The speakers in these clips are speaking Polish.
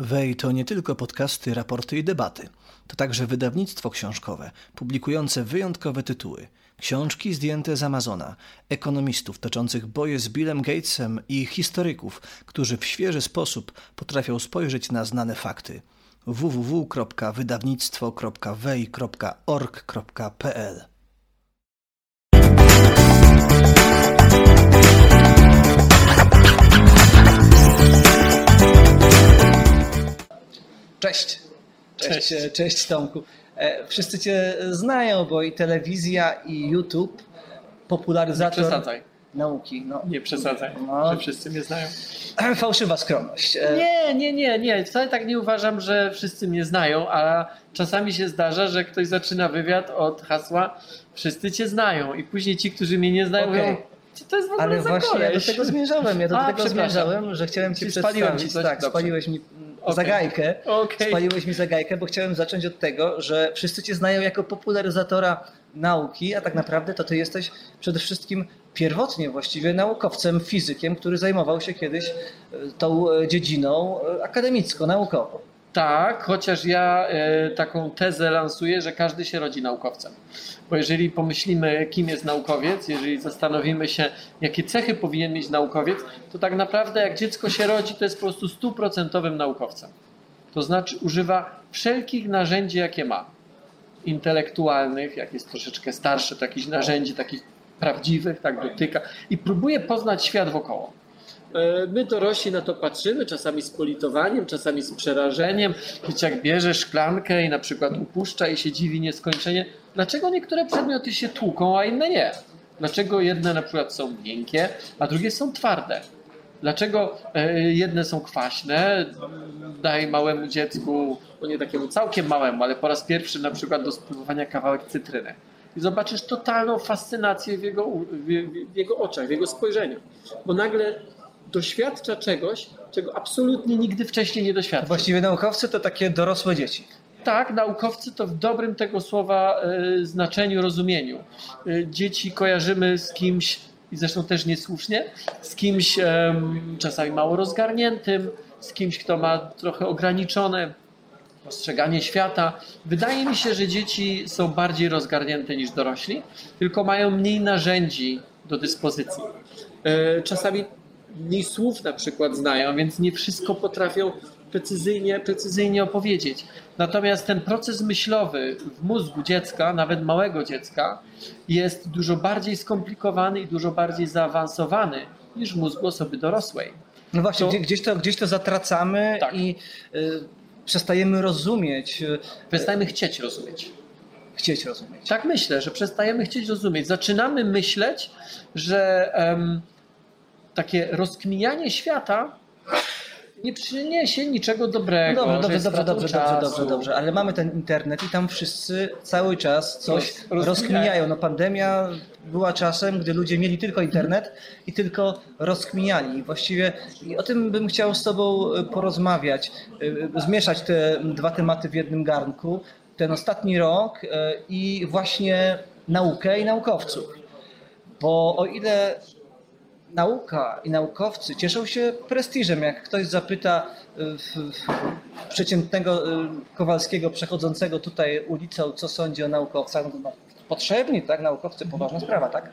Wej to nie tylko podcasty, raporty i debaty. To także wydawnictwo książkowe, publikujące wyjątkowe tytuły. Książki zdjęte z Amazona, ekonomistów toczących boje z Billem Gatesem i historyków, którzy w świeży sposób potrafią spojrzeć na znane fakty. www.wydawnictwo.wej.org.pl Cześć. Cześć, cześć, cześć Tomku. E, Wszyscy Cię znają, bo i telewizja, i YouTube, popularyzator Przesadzaj. nauki. No. Nie przesadzaj, No. że wszyscy mnie znają. Fałszywa skromność. E, Nie, nie, nie, nie. Wcale tak nie uważam, że wszyscy mnie znają, a czasami się zdarza, że ktoś zaczyna wywiad od hasła wszyscy cię znają i później ci, którzy mnie nie znają, Okej. mówią, to jest w ogóle Ale za właśnie ja do tego zmierzałem. Ja do A, tego zmierzałem, że chciałem Ci Czyli przedstawić. ci tak, Dobrze. spaliłeś mi Okej. zagajkę. Okej. Spaliłeś mi zagajkę, bo chciałem zacząć od tego, że wszyscy Cię znają jako popularyzatora nauki, a tak naprawdę to Ty jesteś przede wszystkim pierwotnie właściwie naukowcem, fizykiem, który zajmował się kiedyś e, tą e, dziedziną e, akademicko-naukową. Tak, chociaż ja e, taką tezę lansuję, że każdy się rodzi naukowcem. Bo jeżeli pomyślimy, kim jest naukowiec, jeżeli zastanowimy się, jakie cechy powinien mieć naukowiec, to tak naprawdę jak dziecko się rodzi, to jest po prostu stuprocentowym naukowcem. To znaczy używa wszelkich narzędzi, jakie ma. Intelektualnych, jak jest troszeczkę starszy, to jakichś narzędzi takich prawdziwych, tak dotyka i próbuje poznać świat wokoło. E, My dorośli na to patrzymy, czasami z politowaniem, czasami z przerażeniem. Wiecie, jak bierze szklankę i na przykład upuszcza i się dziwi nieskończenie, dlaczego niektóre przedmioty się tłuką, a inne nie? Dlaczego jedne na przykład są miękkie, a drugie są twarde? Dlaczego e, jedne są kwaśne? Daj małemu dziecku, no nie takiemu całkiem małemu, ale po raz pierwszy na przykład do spróbowania kawałek cytryny. I zobaczysz totalną fascynację w jego, w, w jego oczach, w jego spojrzeniu. Bo nagle doświadcza czegoś, czego absolutnie nigdy wcześniej nie doświadczył. Właściwie naukowcy to takie dorosłe dzieci. Tak, naukowcy to w dobrym tego słowa e, znaczeniu, rozumieniu. E, dzieci kojarzymy z kimś, i zresztą też niesłusznie, z kimś czasami mało rozgarniętym, z kimś, kto ma trochę ograniczone postrzeganie świata. Wydaje mi się, że dzieci są bardziej rozgarnięte niż dorośli, tylko mają mniej narzędzi do dyspozycji. E, Czasami mniej słów na przykład znają, więc nie wszystko potrafią precyzyjnie, precyzyjnie opowiedzieć. Natomiast ten proces myślowy w mózgu dziecka, nawet małego dziecka, jest dużo bardziej skomplikowany i dużo bardziej zaawansowany niż w mózgu osoby dorosłej. No właśnie, To- gdzie, gdzieś, to, gdzieś to zatracamy Tak. i y, przestajemy rozumieć, y, Przestajemy chcieć rozumieć. chcieć rozumieć. Tak myślę, że przestajemy chcieć rozumieć. Zaczynamy myśleć, że takie rozkminianie świata nie przyniesie niczego dobrego. Dobrze, że dobrze, dobrze, dobrze, dobrze, czasu. dobrze, dobrze, ale mamy ten internet i tam wszyscy cały czas coś Roz- rozkminiają. No pandemia była czasem, gdy ludzie mieli tylko internet i tylko rozkminiali. Właściwie i o tym bym chciał z Tobą y, porozmawiać, y, zmieszać te dwa tematy w jednym garnku. Ten ostatni rok y, i właśnie naukę i naukowców. Bo o ile nauka i naukowcy cieszą się prestiżem. Jak ktoś zapyta w przeciętnego y, Kowalskiego przechodzącego tutaj ulicą, co sądzi o naukowcach, no no, potrzebni, tak? Naukowcy, poważna sprawa, tak?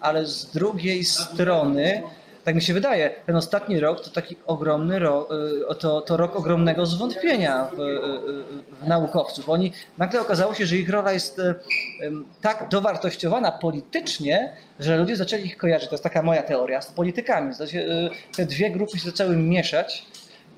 Ale z drugiej strony, tak mi się wydaje, ten ostatni rok to taki ogromny rok, to, to rok ogromnego zwątpienia w, y, w naukowców. Oni nagle okazało się, że ich rola jest y, tak dowartościowana politycznie, że ludzie zaczęli ich kojarzyć. To jest taka moja teoria z politykami. Y, te dwie grupy się zaczęły mieszać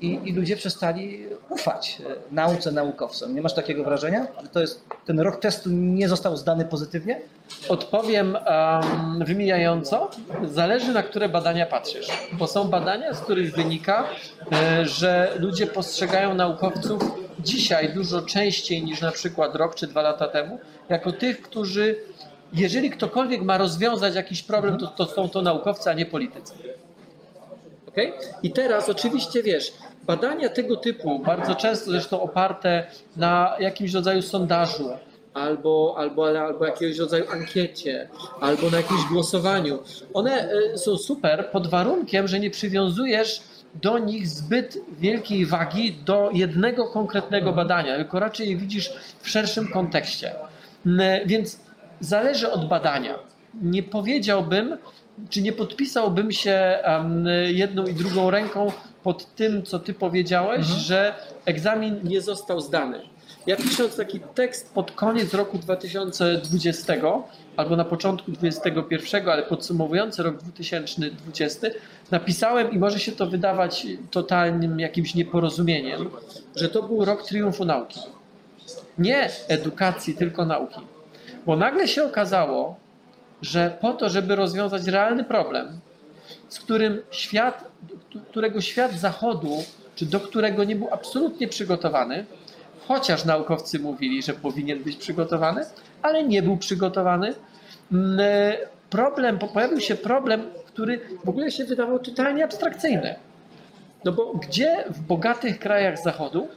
i, i ludzie przestali ufać y, nauce, naukowcom. Nie masz takiego wrażenia? Że to jest, ten rok testu nie został zdany pozytywnie? Odpowiem um, wymijająco. Zależy na które badania patrzysz. Bo są badania, z których wynika, e, że ludzie postrzegają naukowców dzisiaj dużo częściej niż na przykład rok czy dwa lata temu, jako tych, którzy, jeżeli ktokolwiek ma rozwiązać jakiś problem, to, to są to naukowcy, a nie politycy. Okay? I teraz oczywiście wiesz, badania tego typu, bardzo często zresztą oparte na jakimś rodzaju sondażu, albo, albo, albo jakiegoś rodzaju ankiecie, albo na jakimś głosowaniu, one e, są super pod warunkiem, że nie przywiązujesz do nich zbyt wielkiej wagi do jednego konkretnego badania, tylko raczej je widzisz w szerszym kontekście. Więc zależy od badania. Nie powiedziałbym, czy nie podpisałbym się jedną i drugą ręką pod tym, co ty powiedziałeś, że egzamin nie został zdany. Ja pisząc taki tekst pod koniec roku 2020 albo na początku 2021, ale podsumowujący rok 2020, napisałem i może się to wydawać totalnym jakimś nieporozumieniem, że to był rok triumfu nauki. Nie edukacji, tylko nauki. Bo nagle się okazało, że po to, żeby rozwiązać realny problem, z którym świat, którego świat zachodu, czy do którego nie był absolutnie przygotowany, chociaż naukowcy mówili, że powinien być przygotowany, ale nie był przygotowany. Mm, Problem, pojawił się problem, który w ogóle się wydawał totalnie abstrakcyjny. No bo gdzie w bogatych krajach Zachodu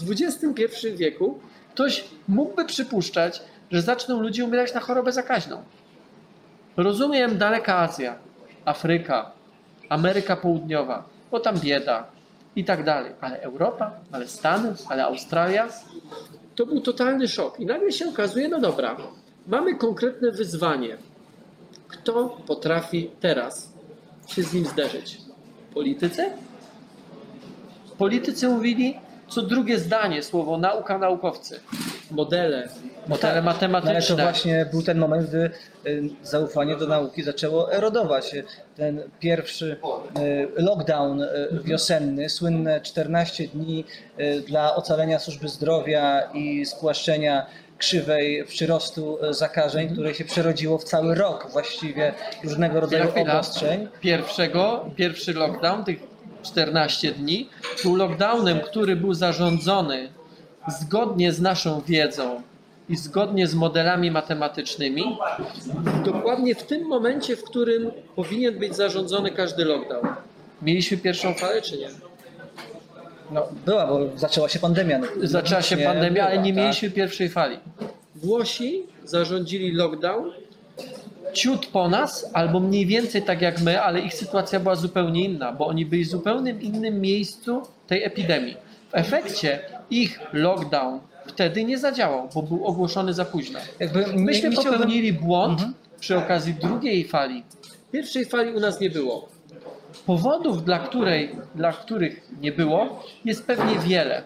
w XXI wieku ktoś mógłby przypuszczać, że zaczną ludzie umierać na chorobę zakaźną? Rozumiem daleka Azja, Afryka, Ameryka Południowa, bo tam bieda i tak dalej, ale Europa, ale Stany, ale Australia, to był totalny szok. I nagle się okazuje, no dobra, mamy konkretne wyzwanie. Kto potrafi teraz się z nim zderzyć? Politycy? Politycy mówili co drugie zdanie słowo nauka, naukowcy. Modele, modele tak, matematyczne. No ale to właśnie był ten moment, gdy y, zaufanie do nauki zaczęło erodować. Ten pierwszy y, lockdown y, wiosenny, słynne 14 dni dla ocalenia służby zdrowia i spłaszczenia krzywej przyrostu zakażeń, które się przerodziło w cały rok właściwie różnego rodzaju Chwila. obostrzeń. Pierwszego, pierwszy lockdown, tych 14 dni, był lockdownem, który był zarządzony zgodnie z naszą wiedzą i zgodnie z modelami matematycznymi, dokładnie w tym momencie, w którym powinien być zarządzony każdy lockdown. Mieliśmy pierwszą falę, czy nie? No, była, bo zaczęła się pandemia. No, Zaczęła się pandemia, ale nie tak. mieliśmy pierwszej fali. Włosi zarządzili lockdown ciut po nas, albo mniej więcej tak jak my, ale ich sytuacja była zupełnie inna, bo oni byli w zupełnie innym miejscu tej epidemii. W efekcie ich lockdown wtedy nie zadziałał, bo był ogłoszony za późno. Jakby Myśmy nie popełnili błąd Mhm. przy okazji drugiej fali. Pierwszej fali u nas nie było. Powodów, dla, której, dla których nie było, jest pewnie wiele.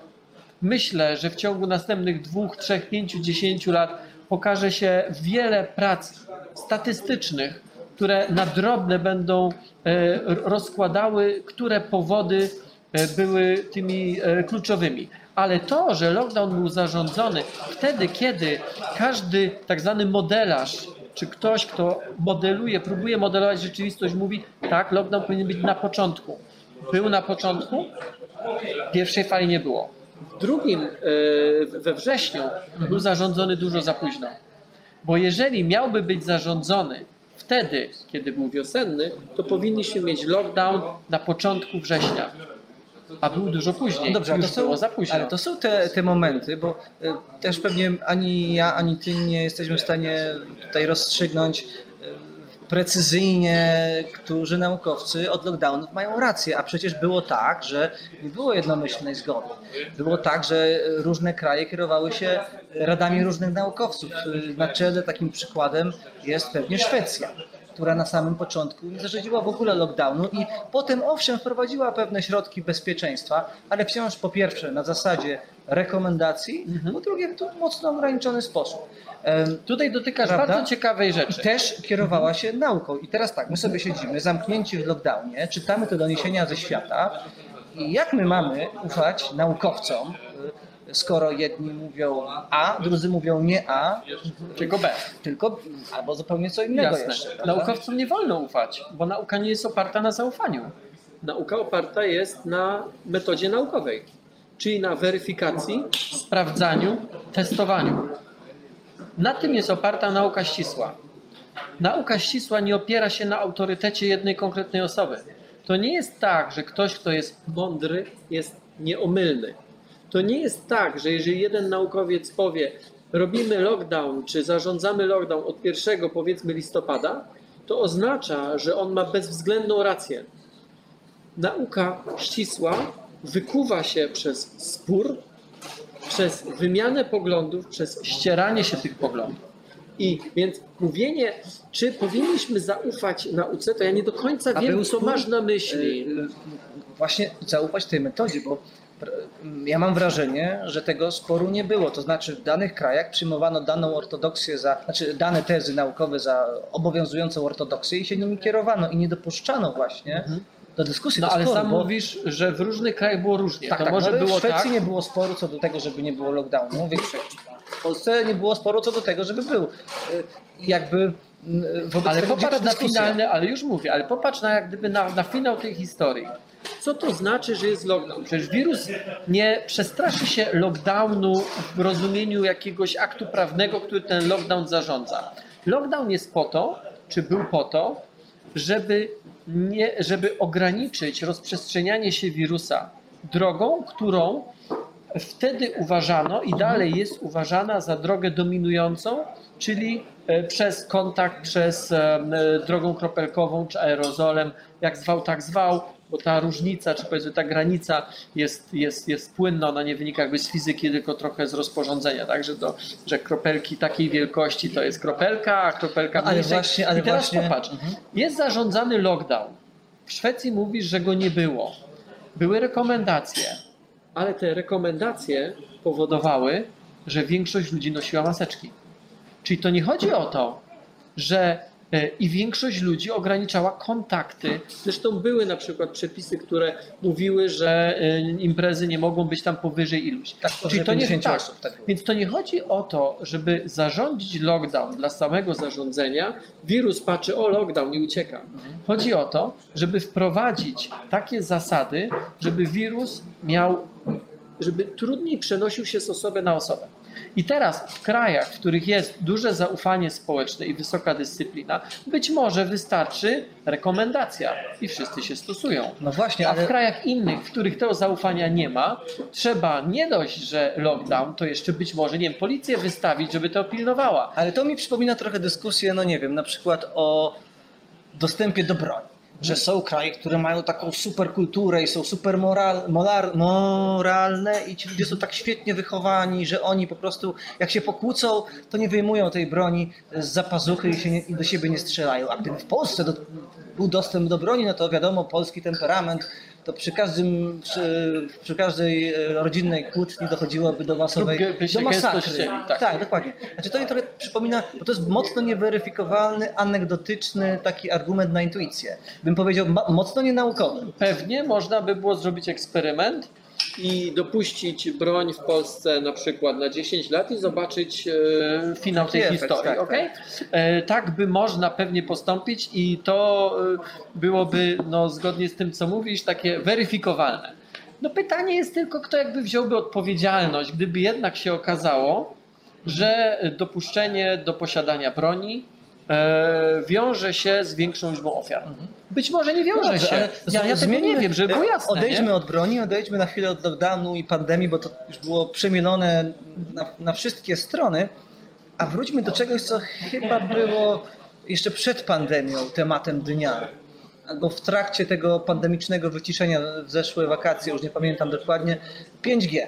Myślę, że w ciągu następnych dwóch, trzech, pięciu, dziesięciu lat pokaże się wiele prac statystycznych, które na drobne będą e, rozkładały, które powody e, były tymi e, kluczowymi. Ale to, że lockdown był zarządzony wtedy, kiedy każdy tak zwany modelarz, czy ktoś, kto modeluje, próbuje modelować rzeczywistość, mówi, tak, lockdown powinien być na początku. Był na początku, pierwszej fali nie było. W drugim, e, we wrześniu, był zarządzony dużo za późno. Bo jeżeli miałby być zarządzony wtedy, kiedy był wiosenny, to powinniśmy mieć lockdown na początku września. A był dużo później. No Dobrze, ale to, są, ale to są te, te momenty, bo y, też pewnie ani ja, ani ty nie jesteśmy w stanie tutaj rozstrzygnąć y, precyzyjnie, którzy naukowcy od lockdownów mają rację, a przecież było tak, że nie było jednomyślnej zgody. Było tak, że różne kraje kierowały się radami różnych naukowców. Y, Na czele takim przykładem jest pewnie Szwecja która na samym początku nie zarządziła w ogóle lockdownu i potem owszem wprowadziła pewne środki bezpieczeństwa, ale wciąż po pierwsze na zasadzie rekomendacji, po drugie w mocno ograniczony sposób. Em, Tutaj dotykasz Prawda? bardzo ciekawej rzeczy. też kierowała się nauką. I teraz tak, my sobie siedzimy zamknięci w lockdownie, czytamy te doniesienia ze świata i jak my mamy ufać naukowcom, skoro jedni mówią A, drudzy mówią nie A, Czego B. tylko albo zupełnie co innego Jasne. jeszcze. prawda? Naukowcom nie wolno ufać, bo nauka nie jest oparta na zaufaniu. Nauka oparta jest na metodzie naukowej, czyli na weryfikacji, sprawdzaniu, testowaniu. Na tym jest oparta nauka ścisła. Nauka ścisła nie opiera się na autorytecie jednej konkretnej osoby. To nie jest tak, że ktoś, kto jest mądry, jest nieomylny. To nie jest tak, że jeżeli jeden naukowiec powie, robimy lockdown, czy zarządzamy lockdown od 1 powiedzmy listopada, to oznacza, że on ma bezwzględną rację. nauka ścisła wykuwa się przez spór, przez wymianę poglądów, przez ścieranie się tych poglądów. I więc mówienie, czy powinniśmy zaufać nauce, to ja nie do końca A wiem, co spór? masz na myśli. Y, y, Właśnie zaufać tej metodzie, bo ja mam wrażenie, że tego sporu nie było. To znaczy w danych krajach przyjmowano daną ortodoksję za, znaczy dane tezy naukowe za obowiązującą ortodoksję i się nimi kierowano i nie dopuszczano właśnie do dyskusji, No do ale sporu, sam bo... mówisz, że w różnych krajach było różnie. Tak, to tak, może ale było w Szwecji tak. nie było sporu co do tego, żeby nie było lockdownu, w większości. W Polsce nie było sporu co do tego, żeby był. Y, Jakby wobec Ale tego popatrz na dyskusja. finalny, ale już mówię, ale popatrz na jak gdyby na, na finał tej historii. Co to znaczy, że jest lockdown? Przecież wirus nie przestraszy się lockdownu w rozumieniu jakiegoś aktu prawnego, który ten lockdown zarządza. Lockdown jest po to, czy był po to, żeby, nie, żeby ograniczyć rozprzestrzenianie się wirusa drogą, którą wtedy uważano i dalej jest uważana za drogę dominującą, czyli e, przez kontakt przez e, drogą kropelkową czy aerozolem, jak zwał, tak zwał, bo ta różnica, czy powiedzmy ta granica jest, jest, jest płynna, ona nie wynika jakby z fizyki, tylko trochę z rozporządzenia, także to, że kropelki takiej wielkości to jest kropelka, a kropelka No, ale właśnie- ale I teraz właśnie- popatrz, Mhm. jest zarządzany lockdown. W Szwecji mówisz, że go nie było. Były rekomendacje, ale te rekomendacje powodowały, że większość ludzi nosiła maseczki. Czyli to nie chodzi o to, że i większość ludzi ograniczała kontakty. Zresztą były na przykład przepisy, które mówiły, że e, imprezy nie mogą być tam powyżej iluś. Tak, Czyli to nie 50 tak. osób. Tak. Więc to nie chodzi o to, żeby zarządzić lockdown dla samego zarządzenia. Wirus patrzy, o lockdown i ucieka. Chodzi o to, żeby wprowadzić takie zasady, żeby wirus miał, żeby trudniej przenosił się z osoby na osobę. I teraz w krajach, w których jest duże zaufanie społeczne i wysoka dyscyplina, być może wystarczy rekomendacja i wszyscy się stosują. No właśnie, A w ale krajach innych, w których tego zaufania nie ma, trzeba nie dość, że lockdown, to jeszcze być może, nie wiem, policję wystawić, żeby to pilnowała. Ale to mi przypomina trochę dyskusję, no nie wiem, na przykład o dostępie do broni. Że są kraje, które mają taką super kulturę i są super moral, molar, moralne i ci ludzie są tak świetnie wychowani, że oni po prostu jak się pokłócą, to nie wyjmują tej broni z zapazuchy i, się nie, i do siebie nie strzelają. A gdyby w Polsce do, był dostęp do broni, no to wiadomo, polski temperament, to przy każdym, przy, przy każdej e, rodzinnej kłótni dochodziłoby do masowej, do masakry. tak. tak, dokładnie. Znaczy to mi trochę przypomina, bo to jest mocno nieweryfikowalny, anegdotyczny taki argument na intuicję. Bym powiedział ma- mocno nienaukowy. Pewnie można by było zrobić eksperyment i dopuścić broń w Polsce na przykład na 10 lat i zobaczyć e, finał tej efekt, historii. tak, okej? E, tak by można pewnie postąpić i to e, byłoby no, zgodnie z tym, co mówisz, takie weryfikowalne. No pytanie jest tylko, kto jakby wziąłby odpowiedzialność, gdyby jednak się okazało, że dopuszczenie do posiadania broni e, wiąże się z większą liczbą ofiar. Być może nie wiąże dobrze, się. ale Ja, ja tego nie wiem, żeby było jasne. Odejdźmy nie? od broni, odejdźmy na chwilę od lockdownu i pandemii, bo to już było przemielone na, na wszystkie strony. A wróćmy do czegoś, co chyba było jeszcze przed pandemią tematem dnia. Albo w trakcie tego pandemicznego wyciszenia w zeszłe wakacje, już nie pamiętam dokładnie, 5G.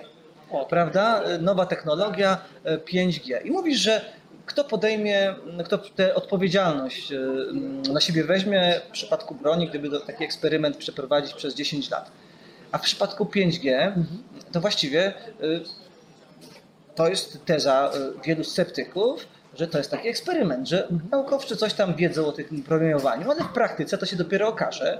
O, prawda? Nowa technologia e, 5G. I mówisz, że kto podejmie, kto tę odpowiedzialność e, na siebie weźmie w przypadku broni, gdyby taki eksperyment przeprowadzić przez 10 lat. A w przypadku 5G to właściwie e, to jest teza e, wielu sceptyków, że to jest taki eksperyment, że naukowcy coś tam wiedzą o tym promieniowaniu, ale w praktyce to się dopiero okaże,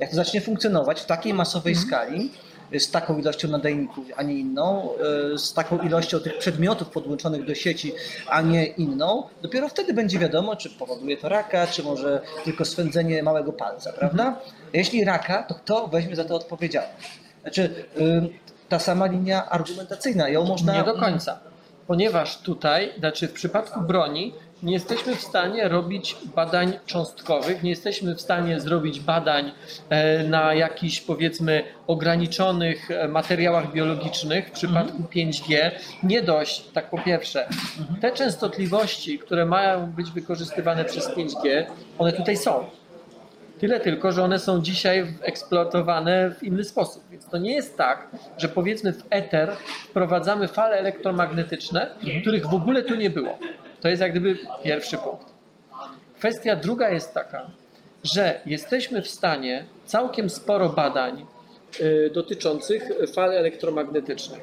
jak to zacznie funkcjonować w takiej masowej skali, z taką ilością nadajników, a nie inną, e, z taką ilością tych przedmiotów podłączonych do sieci, a nie inną, dopiero wtedy będzie wiadomo, czy powoduje to raka, czy może tylko swędzenie małego palca, prawda? Jeśli raka, to kto weźmie za to odpowiedzialność? Znaczy, ta sama linia argumentacyjna, ją można... Nie do końca. Ponieważ tutaj, znaczy w przypadku broni, nie jesteśmy w stanie robić badań cząstkowych, nie jesteśmy w stanie zrobić badań e, na jakichś powiedzmy ograniczonych e, materiałach biologicznych. W przypadku 5G nie dość, tak po pierwsze, te częstotliwości, które mają być wykorzystywane przez 5G, one tutaj są. Tyle tylko, że one są dzisiaj eksploatowane w inny sposób. Więc to nie jest tak, że powiedzmy w eter wprowadzamy fale elektromagnetyczne, których w ogóle tu nie było. To jest jak gdyby pierwszy punkt. Kwestia druga jest taka, że jesteśmy w stanie całkiem sporo badań y, dotyczących fal elektromagnetycznych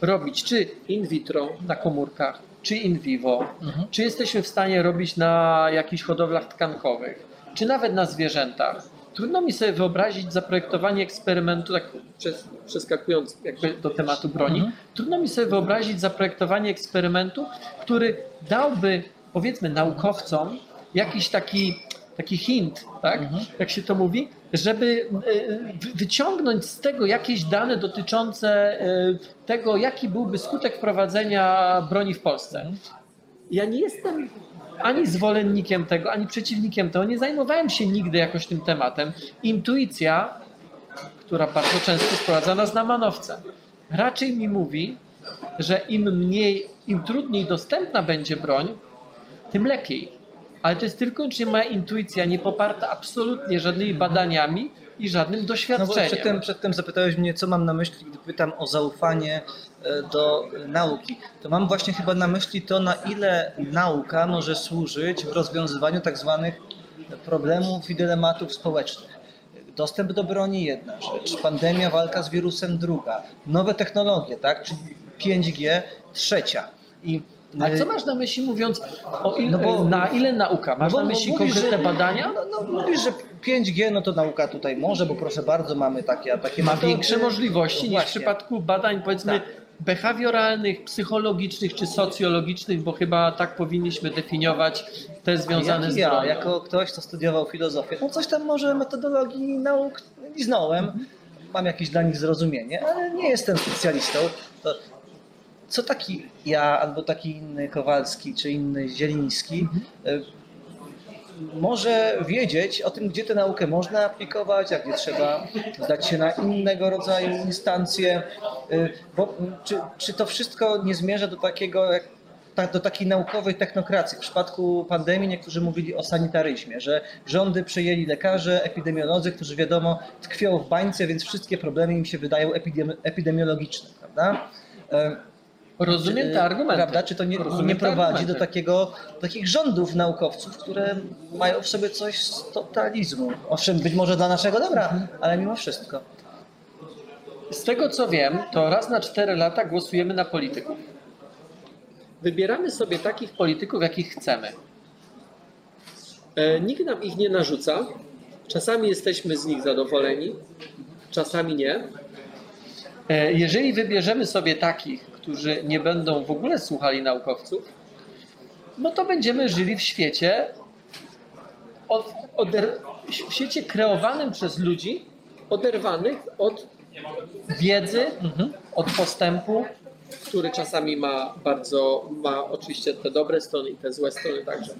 robić czy in vitro na komórkach, czy in vivo, czy jesteśmy w stanie robić na jakichś hodowlach tkankowych, czy nawet na zwierzętach. Trudno mi sobie wyobrazić zaprojektowanie eksperymentu, tak przeskakując jakby do tematu broni, trudno mi sobie wyobrazić zaprojektowanie eksperymentu, który dałby powiedzmy naukowcom jakiś taki, taki hint, tak? jak się to mówi, żeby wy- wyciągnąć z tego jakieś dane dotyczące y, tego, jaki byłby skutek wprowadzenia broni w Polsce. Ja nie jestem ani zwolennikiem tego, ani przeciwnikiem tego. Nie zajmowałem się nigdy jakoś tym tematem. Intuicja, która bardzo często sprowadza nas na manowce, raczej mi mówi, że im mniej, im trudniej dostępna będzie broń, tym lepiej. Ale to jest tylko wyłącznie moja intuicja, nie poparta absolutnie żadnymi badaniami i żadnym No bo doświadczeniem. przedtem, przedtem zapytałeś mnie, co mam na myśli, gdy pytam o zaufanie e, do nauki. To mam właśnie chyba na myśli to, na ile nauka może służyć w rozwiązywaniu tak zwanych problemów i dylematów społecznych. Dostęp do broni jedna rzecz, pandemia, walka z wirusem druga, nowe technologie, tak, czyli 5G trzecia. I A co masz na myśli mówiąc o il, No bo- na ile nauka? Masz No bo na myśli mówisz, konkretne że- badania? No, no mówisz, że 5G, no to nauka tutaj może, bo proszę bardzo, mamy takie, takie Ma metody. większe możliwości No niż w przypadku badań powiedzmy Tak. behawioralnych, psychologicznych czy socjologicznych, bo chyba tak powinniśmy definiować te związane Jak z ja, jako ktoś, kto studiował filozofię, no coś tam może metodologii nauk liznąłem, mam jakieś dla nich zrozumienie, ale nie jestem specjalistą. To co taki ja, albo taki inny Kowalski, czy inny Zieliński y, może wiedzieć o tym, gdzie tę naukę można aplikować, a gdzie trzeba zdać się na innego rodzaju instancje, y, bo czy, czy to wszystko nie zmierza do takiego, jak do takiej naukowej technokracji. W przypadku pandemii niektórzy mówili o sanitaryzmie, że rządy przejęli lekarze, epidemiolodzy, którzy wiadomo tkwią w bańce, więc wszystkie problemy im się wydają epidemi- epidemiologiczne, prawda? E, Rozumiem te argumenty. Prawda? Czy to nie, Rozumiem nie prowadzi do takiego, takich rządów naukowców, które mają w sobie coś z totalizmu? Owszem, być może dla naszego dobra, ale mimo wszystko. Z tego co wiem, to raz na cztery lata głosujemy na polityków. Wybieramy sobie takich polityków, jakich chcemy. E, nikt nam ich nie narzuca. Czasami jesteśmy z nich zadowoleni, czasami nie. E, jeżeli wybierzemy sobie takich, którzy nie będą w ogóle słuchali naukowców, no to będziemy żyli w świecie, od, w świecie kreowanym przez ludzi, oderwanych od wiedzy, od postępu, który czasami ma bardzo, ma oczywiście te dobre strony i te złe strony także.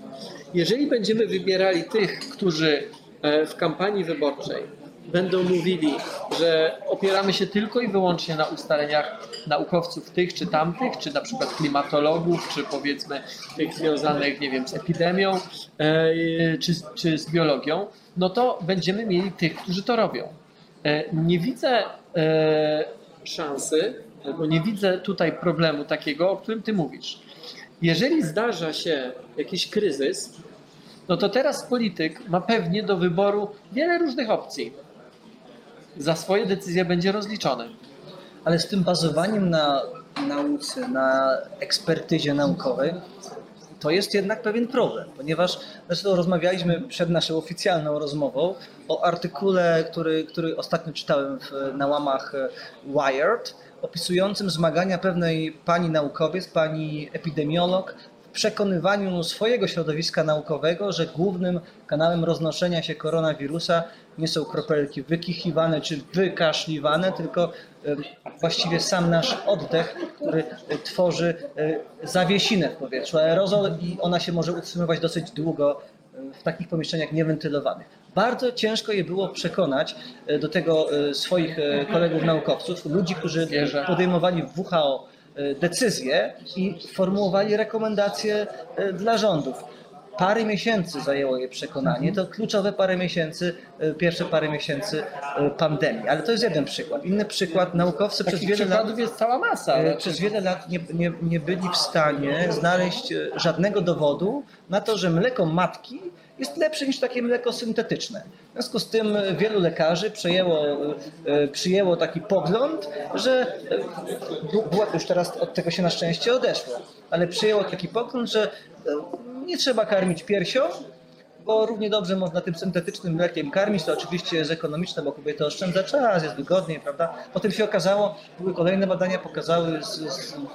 Jeżeli będziemy wybierali tych, którzy e, w kampanii wyborczej będą mówili, że opieramy się tylko i wyłącznie na ustaleniach naukowców tych czy tamtych, czy na przykład klimatologów, czy powiedzmy tych związanych, nie wiem, z epidemią, e, czy, czy z biologią, no to będziemy mieli tych, którzy to robią. E, Nie widzę e, szansy, albo nie widzę tutaj problemu takiego, o którym ty mówisz. Jeżeli zdarza się jakiś kryzys, no to teraz polityk ma pewnie do wyboru wiele różnych opcji. Za swoje decyzje będzie rozliczony. Ale z tym bazowaniem na nauce, na ekspertyzie naukowej, to jest jednak pewien problem, ponieważ zresztą rozmawialiśmy przed naszą oficjalną rozmową o artykule, który, który ostatnio czytałem w, na łamach e, Wired, opisującym zmagania pewnej pani naukowiec, pani epidemiolog przekonywaniu swojego środowiska naukowego, że głównym kanałem roznoszenia się koronawirusa nie są kropelki wykichiwane czy wykaszliwane, tylko właściwie sam nasz oddech, który e, tworzy e, zawiesinę w powietrzu, aerozol i ona się może utrzymywać dosyć długo e, w takich pomieszczeniach niewentylowanych. Bardzo ciężko je było przekonać do tego swoich kolegów naukowców, ludzi, którzy podejmowali w WHO decyzje i formułowali rekomendacje e, dla rządów. Parę miesięcy zajęło je przekonanie. To kluczowe parę miesięcy, e, pierwsze parę miesięcy pandemii. Ale to jest jeden przykład. Inny przykład, naukowcy przez Takich wiele lat jest cała masa. Ale- Przez wiele lat nie, nie, nie byli w stanie znaleźć żadnego dowodu na to, że mleko matki jest lepsze niż takie mleko syntetyczne. W związku z tym e, wielu lekarzy przejęło, e, przyjęło taki pogląd, że e, była już teraz od tego się na szczęście odeszło, ale przyjęło taki pogląd, że e, nie trzeba karmić piersią, bo równie dobrze można tym syntetycznym mlekiem karmić, to oczywiście jest ekonomiczne, bo kobieta oszczędza czas, jest wygodniej, prawda? Potem się okazało, były kolejne badania, pokazały,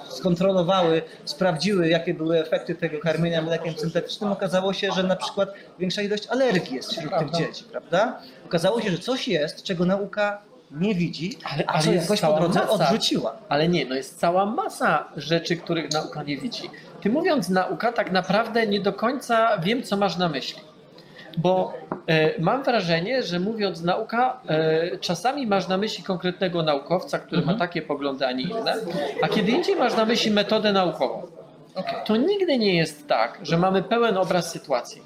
skontrolowały, sprawdziły, jakie były efekty tego karmienia mlekiem syntetycznym. Okazało się, że na przykład większa ilość alergii jest wśród tych dzieci, prawda? Okazało się, że coś jest, czego nauka nie widzi, Ale- a co jakoś po drodze masa. odrzuciła. Ale nie, no jest cała masa rzeczy, których nauka nie widzi. Ty mówiąc nauka, tak naprawdę nie do końca wiem, co masz na myśli. Bo e, mam wrażenie, że mówiąc nauka, e, czasami masz na myśli konkretnego naukowca, który ma takie poglądy, a nie inne, a kiedy indziej masz na myśli metodę naukową. To nigdy nie jest tak, że mamy pełen obraz sytuacji.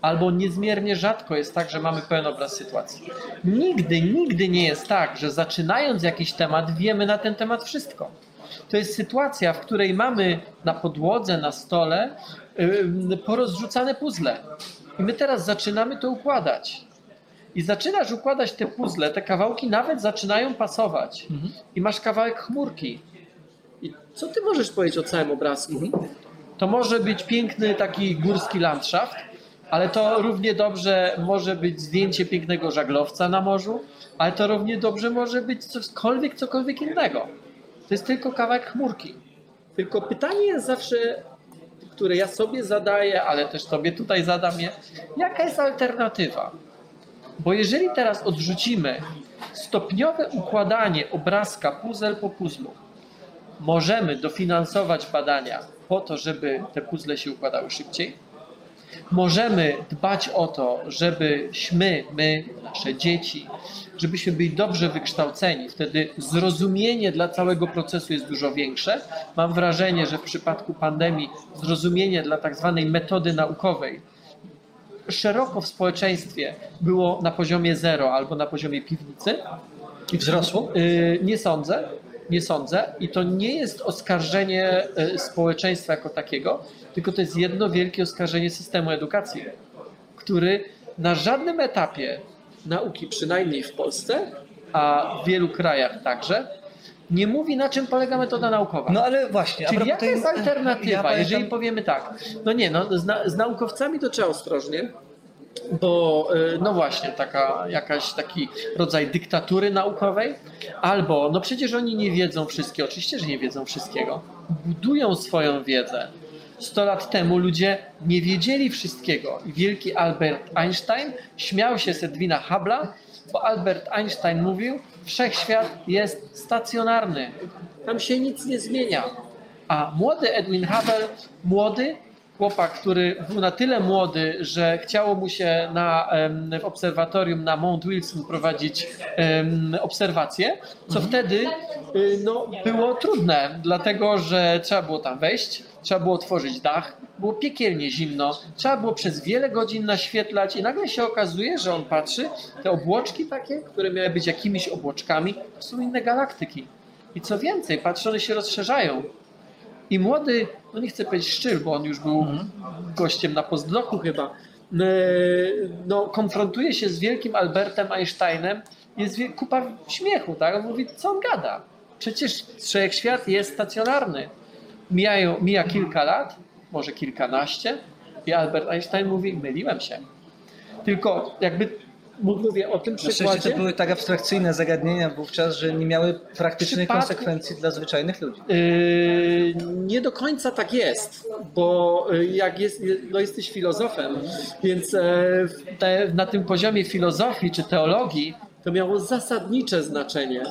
Albo niezmiernie rzadko jest tak, że mamy pełen obraz sytuacji. Nigdy, nigdy nie jest tak, że zaczynając jakiś temat, wiemy na ten temat wszystko. To jest sytuacja, w której mamy na podłodze, na stole porozrzucane puzzle. I my teraz zaczynamy to układać. I zaczynasz układać te puzzle, te kawałki nawet zaczynają pasować. I masz kawałek chmurki. I co ty możesz powiedzieć o całym obrazku? To może być piękny taki górski landschaft, ale to równie dobrze może być zdjęcie pięknego żaglowca na morzu, ale to równie dobrze może być cokolwiek, cokolwiek innego. To jest tylko kawałek chmurki. Tylko pytanie jest zawsze, które ja sobie zadaję, ale też sobie tutaj zadam je, jaka jest alternatywa? Bo jeżeli teraz odrzucimy stopniowe układanie obrazka puzzle po puzzlu, możemy dofinansować badania po to, żeby te puzzle się układały szybciej. Możemy dbać o to, żebyśmy, my, nasze dzieci, żebyśmy byli dobrze wykształceni. Wtedy zrozumienie dla całego procesu jest dużo większe. Mam wrażenie, że w przypadku pandemii zrozumienie dla tak zwanej metody naukowej szeroko w społeczeństwie było na poziomie zero albo na poziomie piwnicy. I wzrosło? Yy, Nie sądzę, nie sądzę. I to nie jest oskarżenie y, społeczeństwa jako takiego, tylko to jest jedno wielkie oskarżenie systemu edukacji, który na żadnym etapie nauki, przynajmniej w Polsce, a w wielu krajach także, nie mówi na czym polega metoda naukowa. No ale właśnie. Czyli jaka tej- jest alternatywa, Ja pamiętam- jeżeli powiemy tak? No nie, no, z, na, z naukowcami to trzeba ostrożnie, bo y, no właśnie, taka, jakaś taki rodzaj dyktatury naukowej, albo no przecież oni nie wiedzą wszystkiego, oczywiście, że nie wiedzą wszystkiego, budują swoją wiedzę. 100 lat temu ludzie nie wiedzieli wszystkiego wielki Albert Einstein śmiał się z Edwina Hubble'a, bo Albert Einstein mówił, wszechświat jest stacjonarny, tam się nic nie zmienia. A młody Edwin Hubble, młody chłopak, który był na tyle młody, że chciało mu się na, w obserwatorium na Mount Wilson prowadzić em, obserwacje, co wtedy y, no, było trudne, dlatego że trzeba było tam wejść, trzeba było otworzyć dach, było piekielnie zimno, trzeba było przez wiele godzin naświetlać i nagle się okazuje, że on patrzy, te obłoczki takie, które miały być jakimiś obłoczkami, to są inne galaktyki. I co więcej, patrzy, one się rozszerzają. I młody, no nie chcę powiedzieć szczyl, bo on już był gościem na postdoku chyba, e, no, konfrontuje się z wielkim Albertem Einsteinem, jest kupa śmiechu, tak? On mówi, co on gada? Przecież wszechświat jest stacjonarny. Mijają, mija kilka lat, może kilkanaście i Albert Einstein mówi, myliłem się. Tylko jakby mówię o tym Na szczęście przykładzie. to były tak abstrakcyjne zagadnienia wówczas, że nie miały praktycznych przypadku- konsekwencji dla zwyczajnych ludzi. Yy, nie do końca tak jest, bo yy, jak jest, no jesteś filozofem, więc e, te, na tym poziomie filozofii czy teologii to miało zasadnicze znaczenie,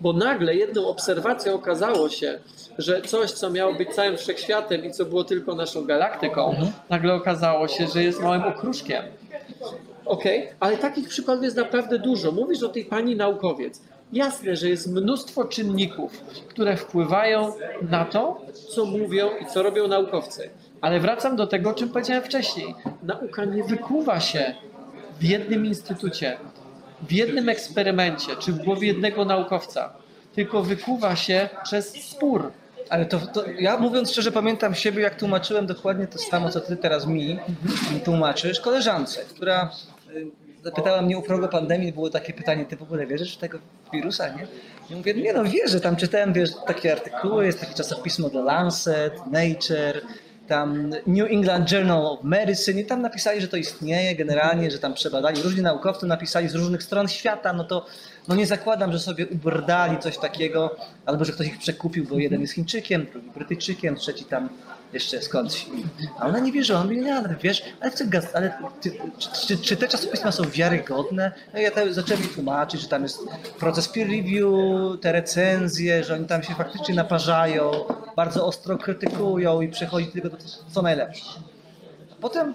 bo nagle jedną obserwacją okazało się, że coś, co miało być całym wszechświatem i co było tylko naszą galaktyką, nagle okazało się, że jest małym okruszkiem. Okej, ale takich przykładów jest naprawdę dużo. Mówisz o tej pani naukowiec. Jasne, że jest mnóstwo czynników, które wpływają na to, co mówią i co robią naukowcy. Ale wracam do tego, o czym powiedziałem wcześniej. Nauka nie wykuwa się w jednym instytucie, w jednym eksperymencie, czy w głowie jednego naukowca, tylko wykuwa się przez spór. Ale to, to ja mówiąc szczerze pamiętam siebie, jak tłumaczyłem dokładnie to samo, co ty teraz mi tłumaczysz, koleżance, która zapytała mnie u progu pandemii, było takie pytanie, ty w ogóle wierzysz w tego wirusa, nie? Ja mówię, nie no wierzę, tam czytałem wiesz, takie artykuły, jest takie czasopismo The Lancet, Nature, tam New England Journal of Medicine i tam napisali, że to istnieje generalnie, że tam przebadali, różni naukowcy napisali z różnych stron świata, no to no nie zakładam, że sobie ubrdali coś takiego, albo że ktoś ich przekupił, bo jeden jest Chińczykiem, drugi Brytyjczykiem, trzeci tam jeszcze skądś. A ona nie nie, ale wiesz, ale, ty, ale ty, czy, czy, te czasopisma są wiarygodne? No ja te, zacząłem tłumaczyć, że tam jest proces peer review, te recenzje, że oni tam się faktycznie naparzają, bardzo ostro krytykują i przechodzi tylko to, co najlepsze. Potem,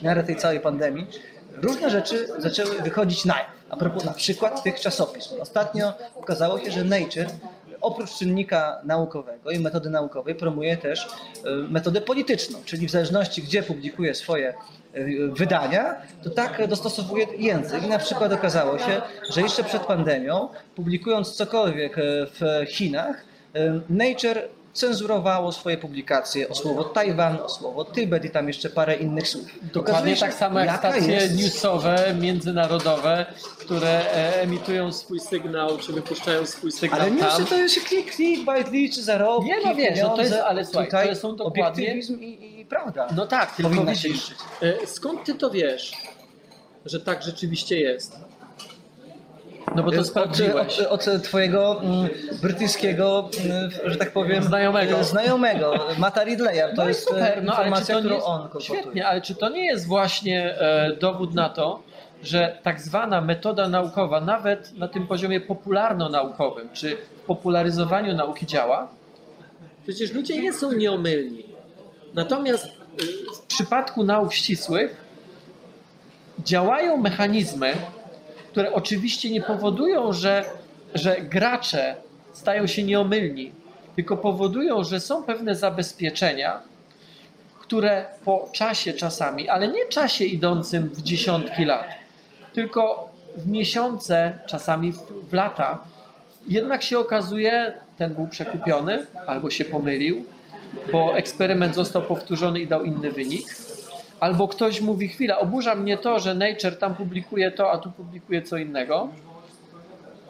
w miarę tej całej pandemii, różne rzeczy zaczęły wychodzić na jaw. A propos na przykład tych czasopism. Ostatnio okazało się, że Nature oprócz czynnika naukowego i metody naukowej promuje też e, metodę polityczną, czyli w zależności gdzie publikuje swoje e, wydania, to tak dostosowuje język. I na przykład okazało się, że jeszcze przed pandemią, publikując cokolwiek e, w Chinach, Nature cenzurowało swoje publikacje o słowo Tajwan, o słowo Tybet i tam jeszcze parę innych słów. Dokładnie tak samo jak stacje jest... newsowe, międzynarodowe, które e, emitują swój sygnał, czy wypuszczają swój sygnał Ale newsy to jest klik, klik, bajt, czy zarobki, Nie no wiesz, no to jest, ale słuchaj, Tutaj to są dokładnie... obiektywizm i, i prawda. No tak, tylko widzisz, e, skąd ty to wiesz, że tak rzeczywiście jest? No bo to sprawdziłeś. Od, od twojego mm, brytyjskiego, mm, że tak powiem, znajomego, znajomego Mata Ridleya. To no jest super, no, informacja, ale którą jest, on kolportuje. Świetnie, ale czy to nie jest właśnie e, dowód na to, że tak zwana metoda naukowa, nawet na tym poziomie popularno-naukowym, czy w popularyzowaniu nauki działa? Przecież ludzie nie są nieomylni. Natomiast e, w przypadku nauk ścisłych działają mechanizmy, które oczywiście nie powodują, że, że gracze stają się nieomylni, tylko powodują, że są pewne zabezpieczenia, które po czasie czasami, ale nie czasie idącym w dziesiątki lat, tylko w miesiące, czasami w, w lata, jednak się okazuje, ten był przekupiony albo się pomylił, bo eksperyment został powtórzony i dał inny wynik Albo ktoś mówi, chwila, oburza mnie to, że Nature tam publikuje to, a tu publikuje co innego.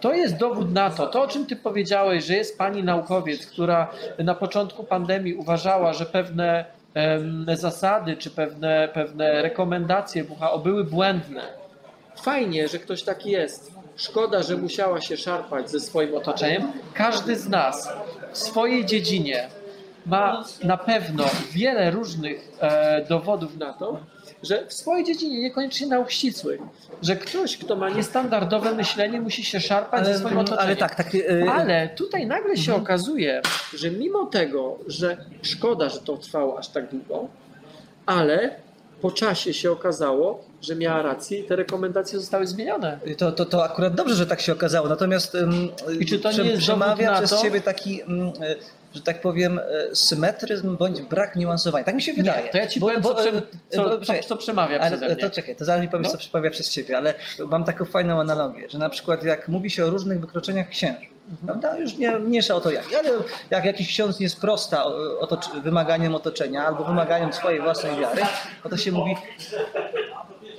To jest dowód na to, to o czym ty powiedziałeś, że jest pani naukowiec, która na początku pandemii uważała, że pewne um, zasady czy pewne, pewne rekomendacje WHO były błędne. Fajnie, że ktoś taki jest. Szkoda, że musiała się szarpać ze swoim otoczeniem. Każdy z nas w swojej dziedzinie ma na pewno wiele różnych e, dowodów na to, że w swojej dziedzinie, niekoniecznie nauk ścisłych, że ktoś, kto ma niestandardowe myślenie, musi się szarpać ale, ze swoim otoczeniem. Ale, tak, tak, yy... ale tutaj nagle się mhm. okazuje, że mimo tego, że szkoda, że to trwało aż tak długo, ale po czasie się okazało, że miała rację i te rekomendacje zostały zmienione. To, to, to akurat dobrze, że tak się okazało. Natomiast um, I czy to nie jest przemawia przez to? ciebie taki um, że tak powiem, e, symetryzm bądź brak niuansowania. Tak mi się wydaje. Nie, to ja ci bo, powiem, bo, co, e, co, co, co, przemawia ale, przeze mnie. To czekaj, to zaraz mi powiesz, no? co przemawia przez ciebie, ale mam taką fajną analogię, że na przykład jak mówi się o różnych wykroczeniach księży, mhm. prawda? Już nie mniejsza o to jak, ale jak jakiś ksiądz nie sprosta otocz- wymaganiem otoczenia albo wymaganiem swojej własnej wiary, no to się mówi,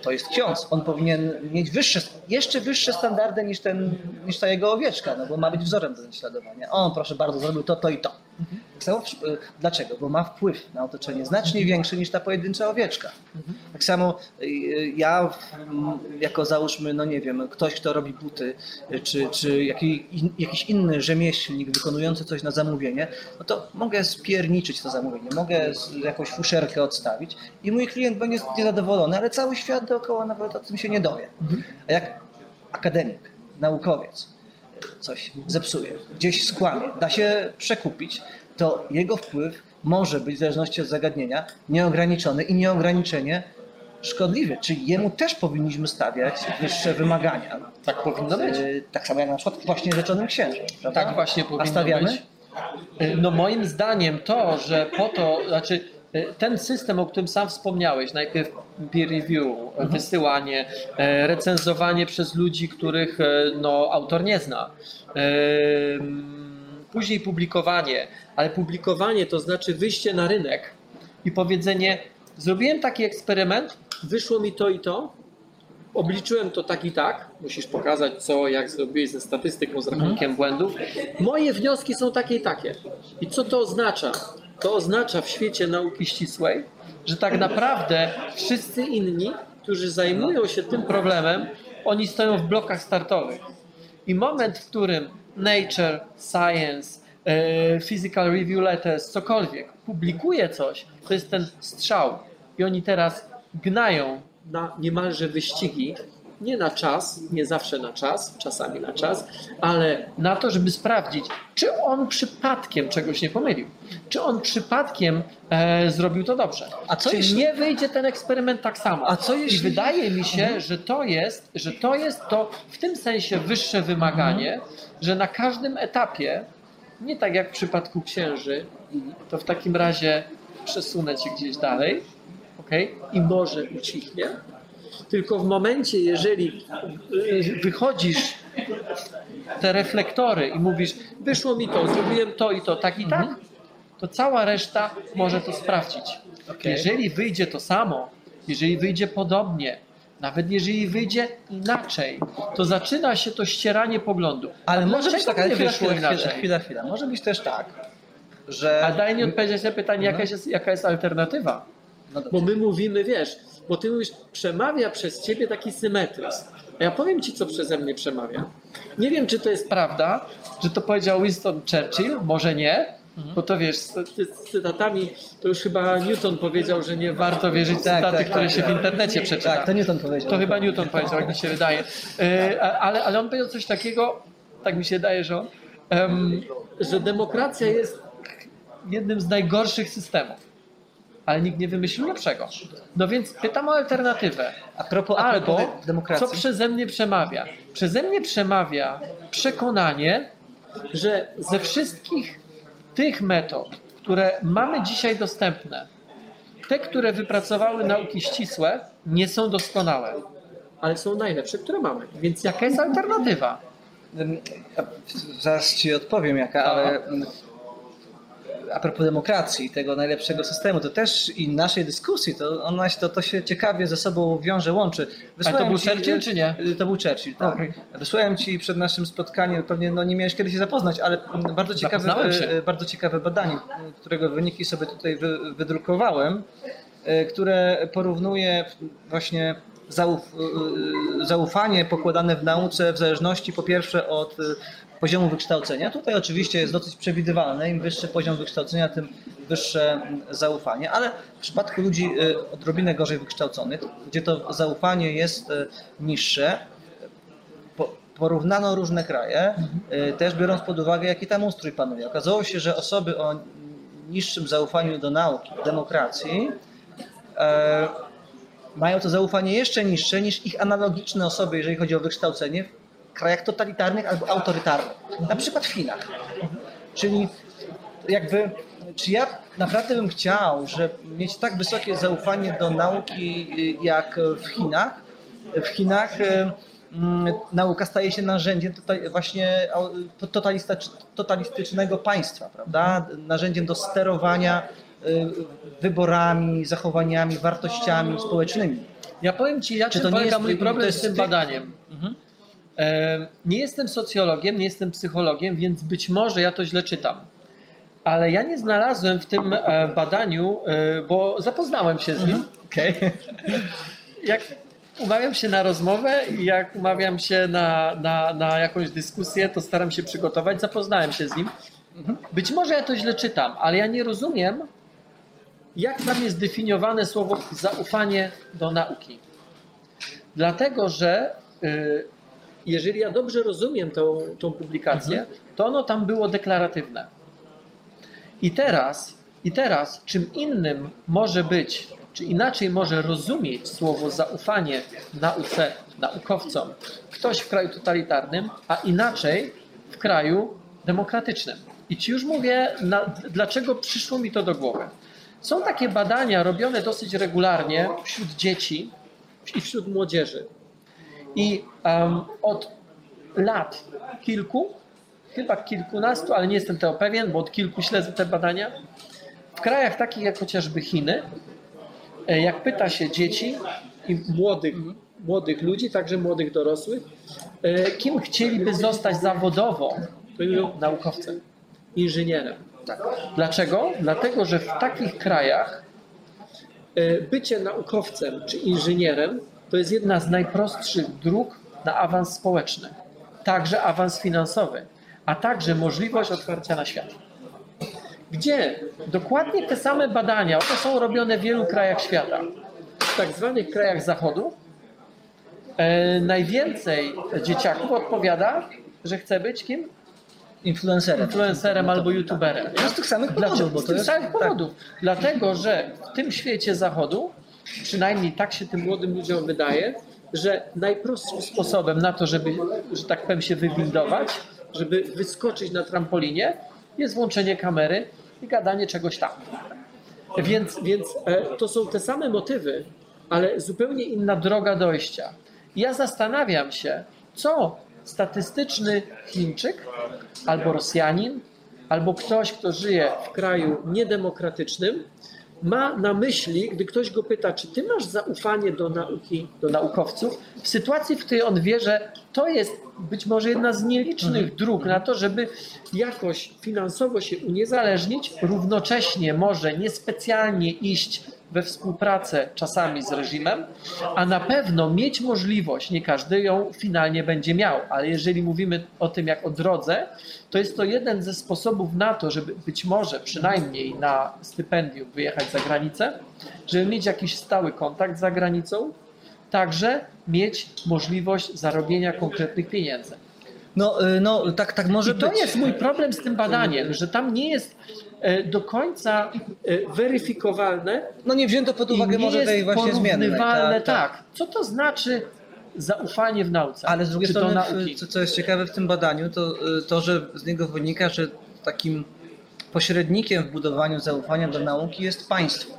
to jest ksiądz. On powinien mieć wyższe, jeszcze wyższe standardy niż, ten, niż ta jego owieczka, no bo ma być wzorem do naśladowania. On, proszę bardzo, zrobił to, to i to. Tak samo, dlaczego? Bo ma wpływ na otoczenie znacznie większy niż ta pojedyncza owieczka. Tak samo y, ja, jako załóżmy, no nie wiem, ktoś, kto robi buty, czy, czy jakiś inny rzemieślnik wykonujący coś na zamówienie, no to mogę spierniczyć to zamówienie, mogę jakąś fuszerkę odstawić i mój klient będzie niezadowolony, ale cały świat dookoła nawet o tym się nie dowie. A jak akademik, naukowiec, coś zepsuje, gdzieś skłamie, da się przekupić, to jego wpływ może być w zależności od zagadnienia nieograniczony i nieograniczenie szkodliwy. Czyli jemu też powinniśmy stawiać wyższe wymagania. Tak powinno być. E, tak samo jak na przykład właśnie rzeczonym księżem. Tak właśnie powinno A stawiamy? być. E, no moim zdaniem to, że po to, znaczy y, ten system, o którym sam wspomniałeś, najpierw peer review, mhm. wysyłanie, e, recenzowanie przez ludzi, których e, no, autor nie zna, później publikowanie, ale publikowanie to znaczy wyjście na rynek i powiedzenie, zrobiłem taki eksperyment, wyszło mi to i to, obliczyłem to tak i tak, musisz pokazać co, jak zrobiłeś ze statystyką, z rachunkiem mhm. błędów. Moje wnioski są takie i takie. I co to oznacza? To oznacza w świecie nauki ścisłej, że tak naprawdę wszyscy inni, którzy zajmują się tym problemem, oni stoją w blokach startowych. I moment, w którym Nature, Science, e, Physical Review Letters, cokolwiek publikuje coś, to jest ten strzał. I oni teraz gnają na niemalże wyścigi, nie na czas, nie zawsze na czas, czasami na czas, ale na to, żeby sprawdzić, czy on przypadkiem czegoś nie pomylił, czy on przypadkiem e, zrobił to dobrze. A co czy jeśli... nie wyjdzie ten eksperyment tak samo? A co jeśli... I wydaje mi się, mhm. że to jest, że to jest to w tym sensie wyższe wymaganie, mhm. że na każdym etapie, nie tak jak w przypadku księży, to w takim razie przesunę cię gdzieś dalej, okay? i może ucichnie. Tylko w momencie, jeżeli wychodzisz te reflektory i mówisz, wyszło mi to, zrobiłem to i to, tak i tak, mhm. to cała reszta może to sprawdzić. Okay. Jeżeli wyjdzie to samo, jeżeli wyjdzie podobnie, nawet jeżeli wyjdzie inaczej, to zaczyna się to ścieranie poglądu. Ale może być tak, ale chwila, chwila, chwila, chwila, chwila. Może być też tak, że... A daj mi odpowiedzieć na pytanie, jaka jest, jaka jest alternatywa. No bo my mówimy, wiesz, bo ty mówisz, przemawia przez ciebie taki symetryzm. A ja powiem ci, co przeze mnie przemawia. Nie wiem, czy to jest prawda, że to powiedział Winston Churchill, może nie, bo to wiesz, z, z, cytatami to już chyba Newton powiedział, że nie warto wierzyć w tak, cytaty, tak, które tak, się w internecie przeczyta. Tak, to Newton powiedział. To chyba Newton powiedział, jak mi się wydaje. E, ale, ale on powiedział coś takiego, tak mi się wydaje, że on, um, że demokracja jest jednym z najgorszych systemów ale nikt nie wymyślił lepszego. No więc pytam o alternatywę. A propos, a Albo demokracji. co przeze mnie przemawia? Przeze mnie przemawia przekonanie, że ze wszystkich tych metod, które mamy dzisiaj dostępne, te, które wypracowały nauki ścisłe, nie są doskonałe, ale są najlepsze, które mamy. Więc jaka jest alternatywa? Zaraz ci odpowiem jaka, ale a propos demokracji, tego najlepszego systemu, to też i naszej dyskusji, to ona to, to się ciekawie ze sobą wiąże, łączy. Wysłałem to był ci, Churchill czy nie? To był Churchill, tak. Okay. Wysłałem Ci przed naszym spotkaniem, pewnie no, nie miałeś kiedy się zapoznać, ale bardzo ciekawe, e, bardzo ciekawe badanie, którego wyniki sobie tutaj wydrukowałem, e, które porównuje właśnie zauf, zaufanie pokładane w nauce w zależności po pierwsze od poziomu wykształcenia. Tutaj oczywiście jest dosyć przewidywalne, im wyższy poziom wykształcenia, tym wyższe zaufanie, ale w przypadku ludzi y, odrobinę gorzej wykształconych, gdzie to zaufanie jest y, niższe, porównano różne kraje, y, też biorąc pod uwagę, jaki tam ustrój panuje. Okazało się, że osoby o niższym zaufaniu do nauki, demokracji, e, mają to zaufanie jeszcze niższe niż ich analogiczne osoby, jeżeli chodzi o wykształcenie krajach totalitarnych albo autorytarnych, na przykład w Chinach. Czyli jakby, czy ja naprawdę bym chciał, że mieć tak wysokie zaufanie do nauki jak w Chinach? W Chinach y, mm, nauka staje się narzędziem właśnie totalistycznego państwa, prawda? Narzędziem do sterowania y, wyborami, zachowaniami, wartościami społecznymi. Ja powiem Ci, to nie jest mój problem z tym badaniem. Mhm. Nie jestem socjologiem, nie jestem psychologiem, więc być może ja to źle czytam. Ale ja nie znalazłem w tym e, badaniu, e, bo zapoznałem się z nim. Mhm. Okay. Jak umawiam się na rozmowę i jak umawiam się na, na, na jakąś dyskusję, to staram się przygotować. Zapoznałem się z nim. Mhm. Być może ja to źle czytam, ale ja nie rozumiem, jak tam jest definiowane słowo zaufanie do nauki. Dlatego, że y, jeżeli ja dobrze rozumiem tą, tą publikację, mhm. to ono tam było deklaratywne. I teraz, I teraz, czym innym może być, czy inaczej może rozumieć słowo zaufanie nauce, naukowcom ktoś w kraju totalitarnym, a inaczej w kraju demokratycznym. I ci już mówię, na, dlaczego przyszło mi to do głowy. Są takie badania robione dosyć regularnie wśród dzieci i wśród młodzieży. I um, od lat kilku, chyba kilkunastu, ale nie jestem tego pewien, bo od kilku śledzę te badania, w krajach takich jak chociażby Chiny, e, jak pyta się dzieci i młodych, młodych ludzi, także młodych dorosłych, e, kim chcieliby zostać zawodowo, to mówią naukowcem, inżynierem. Dlaczego? Dlatego, że w takich krajach e, bycie naukowcem czy inżynierem to jest jedna z najprostszych dróg na awans społeczny, także awans finansowy, a także możliwość otwarcia na świat. Gdzie dokładnie te same badania, one są robione w wielu krajach świata, w tak zwanych krajach zachodu, e, najwięcej dzieciaków odpowiada, że chce być kim? Influencerem. Influencerem albo youtuberem. No z tych samych Dlaczego? powodów, bo Z tych jest... samych tak. powodów. Dlatego, że w tym świecie zachodu, przynajmniej tak się tym młodym ludziom wydaje, że najprostszym sposobem na to, żeby, że tak powiem, się wywindować, żeby wyskoczyć na trampolinie, jest włączenie kamery i gadanie czegoś tam. Więc, więc e, to są te same motywy, ale zupełnie inna droga dojścia. Ja zastanawiam się, co statystyczny Chińczyk albo Rosjanin, albo ktoś, kto żyje w kraju niedemokratycznym, ma na myśli, gdy ktoś go pyta, czy ty masz zaufanie do nauki, do naukowców, w sytuacji, w której on wie, że to jest być może jedna z nielicznych dróg na to, żeby jakoś finansowo się uniezależnić, równocześnie może niespecjalnie iść we współpracę czasami z reżimem, a na pewno mieć możliwość, nie każdy ją finalnie będzie miał, ale jeżeli mówimy o tym jak o drodze, to jest to jeden ze sposobów na to, żeby być może przynajmniej na stypendium wyjechać za granicę, żeby mieć jakiś stały kontakt za granicą, także mieć możliwość zarobienia konkretnych pieniędzy. No, y, no tak, tak może I to być. jest mój problem z tym badaniem, że tam nie jest do końca e, weryfikowalne No nie wzięto pod uwagę może tej właśnie zmiany. porównywalne, tak, Co to znaczy zaufanie w nauce? Ale z drugiej strony, nauki? co, co jest ciekawe w tym badaniu, to y, to, że z niego wynika, że takim pośrednikiem w budowaniu zaufania do nauki jest państwo.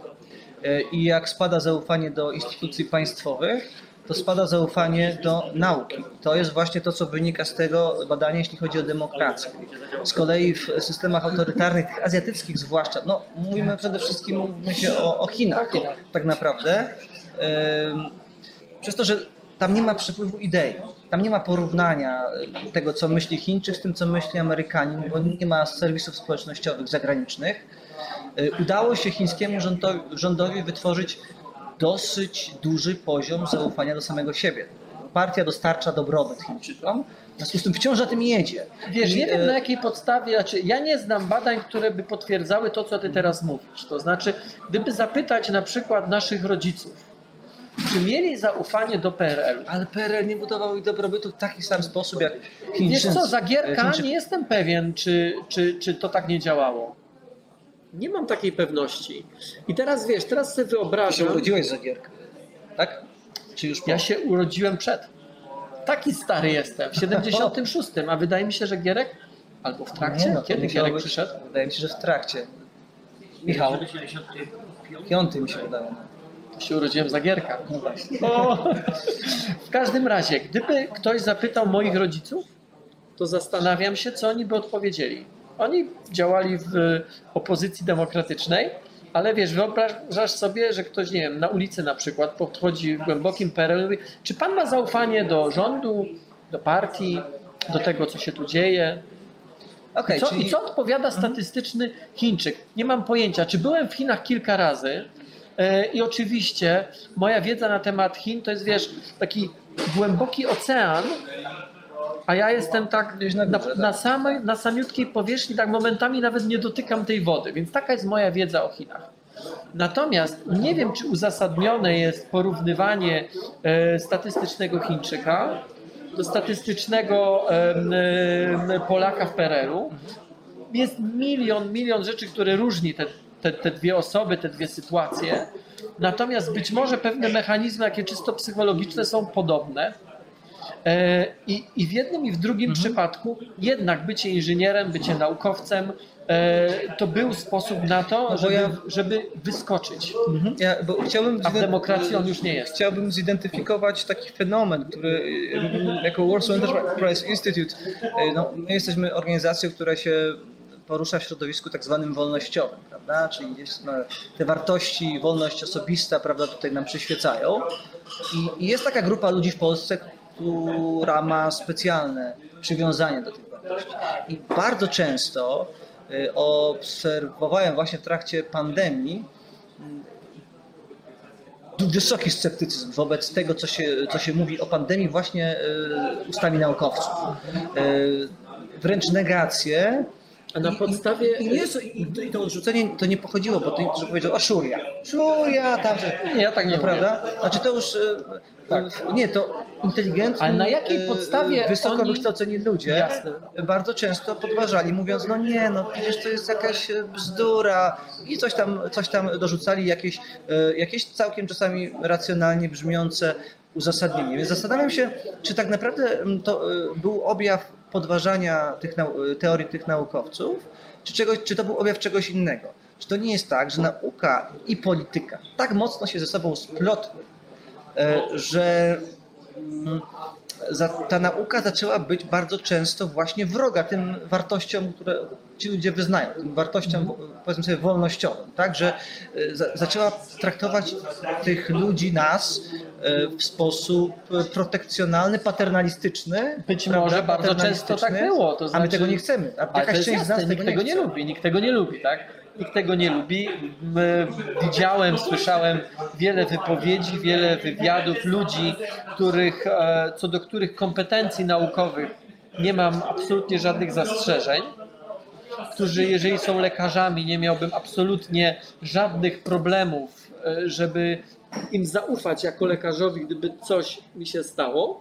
Y, I jak spada zaufanie do instytucji państwowych, to spada zaufanie do nauki. To jest właśnie to, co wynika z tego badania, jeśli chodzi o demokrację. Z kolei w systemach autorytarnych, azjatyckich zwłaszcza, no mówimy przede wszystkim mówimy się o, o Chinach tak naprawdę, przez to, że tam nie ma przepływu idei, tam nie ma porównania y, tego, co myśli Chińczyk z tym, co myśli Amerykanin, bo nie ma serwisów społecznościowych zagranicznych. Y, Udało się chińskiemu rządowi wytworzyć dosyć duży poziom zaufania do samego siebie. Partia dostarcza dobrobyt Chińczykom, w związku z tym wciąż za tym jedzie. Wiesz, nie wiem e, na jakiej podstawie, znaczy ja nie znam badań, które by potwierdzały to, co ty teraz mówisz. To znaczy, gdyby zapytać na przykład naszych rodziców, czy mieli zaufanie do PRL-u? Ale PRL nie budował ich dobrobytu w taki sam sposób jak Chińczycy. Wiesz co, Zagierka nie jestem pewien, czy, czy, czy to tak nie działało. Nie mam takiej pewności. I teraz wiesz, teraz sobie Ty się wyobrażam, urodziłeś za Gierkę, tak? Czy już po? ja się urodziłem przed. Taki stary jestem, w 76, a wydaje mi się, że Gierek albo w trakcie, no, kiedy Gierek być- przyszedł? Wydaje mi się, że w trakcie. Michał, piąty mi się wydaje. To się urodziłem za Gierka. No właśnie. O, w każdym razie, gdyby ktoś zapytał moich rodziców, to zastanawiam się, co oni by odpowiedzieli. Oni działali w opozycji demokratycznej, ale wiesz, wyobrażasz sobie, że ktoś, nie wiem, na ulicy na przykład podchodzi w głębokim PRL i mówi, czy pan ma zaufanie do rządu, do partii, do tego, co się tu dzieje? Okej, I, co, czyli I co odpowiada statystyczny Chińczyk? Nie mam pojęcia. Czy byłem w Chinach kilka razy e, i oczywiście moja wiedza na temat Chin to jest, wiesz, taki głęboki ocean, a ja jestem tak na na, samej, na samiutkiej powierzchni, tak momentami nawet nie dotykam tej wody, więc taka jest moja wiedza o Chinach. Natomiast nie wiem, czy uzasadnione jest porównywanie e, statystycznego Chińczyka do statystycznego em, Polaka w PRL-u. Jest milion, milion rzeczy, które różni te, te, te dwie osoby, te dwie sytuacje. Natomiast być może pewne mechanizmy, jakie czysto psychologiczne, są podobne. E, I, I w jednym i w drugim Mhm. przypadku jednak bycie inżynierem, bycie naukowcem e, to był sposób na to, No żeby, ja- żeby wyskoczyć. Mhm. Ja, bo chciałbym A w zide- demokracji on już nie jest. Chciałbym zidentyfikować taki fenomen, który y, jako Warsaw Enterprise Institute, no, my jesteśmy organizacją, która się porusza w środowisku tak zwanym wolnościowym, prawda? Czyli gdzieś no, te wartości, wolność osobista, prawda, tutaj nam przyświecają. I, I jest taka grupa ludzi w Polsce, która ma specjalne przywiązanie do tych wartości. I bardzo często y, obserwowałem właśnie w trakcie pandemii wysoki sceptycyzm wobec tego, co się, co się mówi o pandemii właśnie y, ustami naukowców. Y, wręcz negację. A na I- podstawie. I, i, nie, i, to- odrzucenie to nie pochodziło, bo to niektórzy powiedzą, a szuria. Szuria, tam, że... Nie, ja tak nie prawda? Znaczy to już... y, Tak. y, Nie, to inteligentni, Ale na jakiej y, podstawie wysoko oni- wykształceni ludzie Jasne. bardzo często podważali, mówiąc, no nie, no przecież to jest jakaś e, bzdura i coś tam, coś tam dorzucali, jakieś, e, jakieś całkiem czasami racjonalnie brzmiące uzasadnienie. Więc zastanawiam się, czy tak naprawdę mm, to e, był objaw podważania tych teorii tych naukowców, czy, czegoś, czy to był objaw czegoś innego. Czy to nie jest tak, że nauka i polityka tak mocno się ze sobą splotły, e, że mm, ta nauka zaczęła być bardzo często właśnie wroga tym wartościom, które ci ludzie wyznają, tym wartościom Mhm. powiedzmy sobie wolnościowym, tak, że e, za, zaczęła traktować tych ludzi, nas e, w sposób protekcjonalny, paternalistyczny. Być może bardzo często tak było. To a my znaczy, tego nie chcemy. A jakaś część z jasne, nas nikt tego nie chce. lubi, nikt tego nie lubi, tak? Nikt tego nie lubi. Widziałem, słyszałem wiele wypowiedzi, wiele wywiadów ludzi, których, e, co do których kompetencji naukowych nie mam absolutnie żadnych zastrzeżeń, którzy jeżeli są lekarzami, nie miałbym absolutnie żadnych problemów, e, żeby im zaufać jako lekarzowi, gdyby coś mi się stało.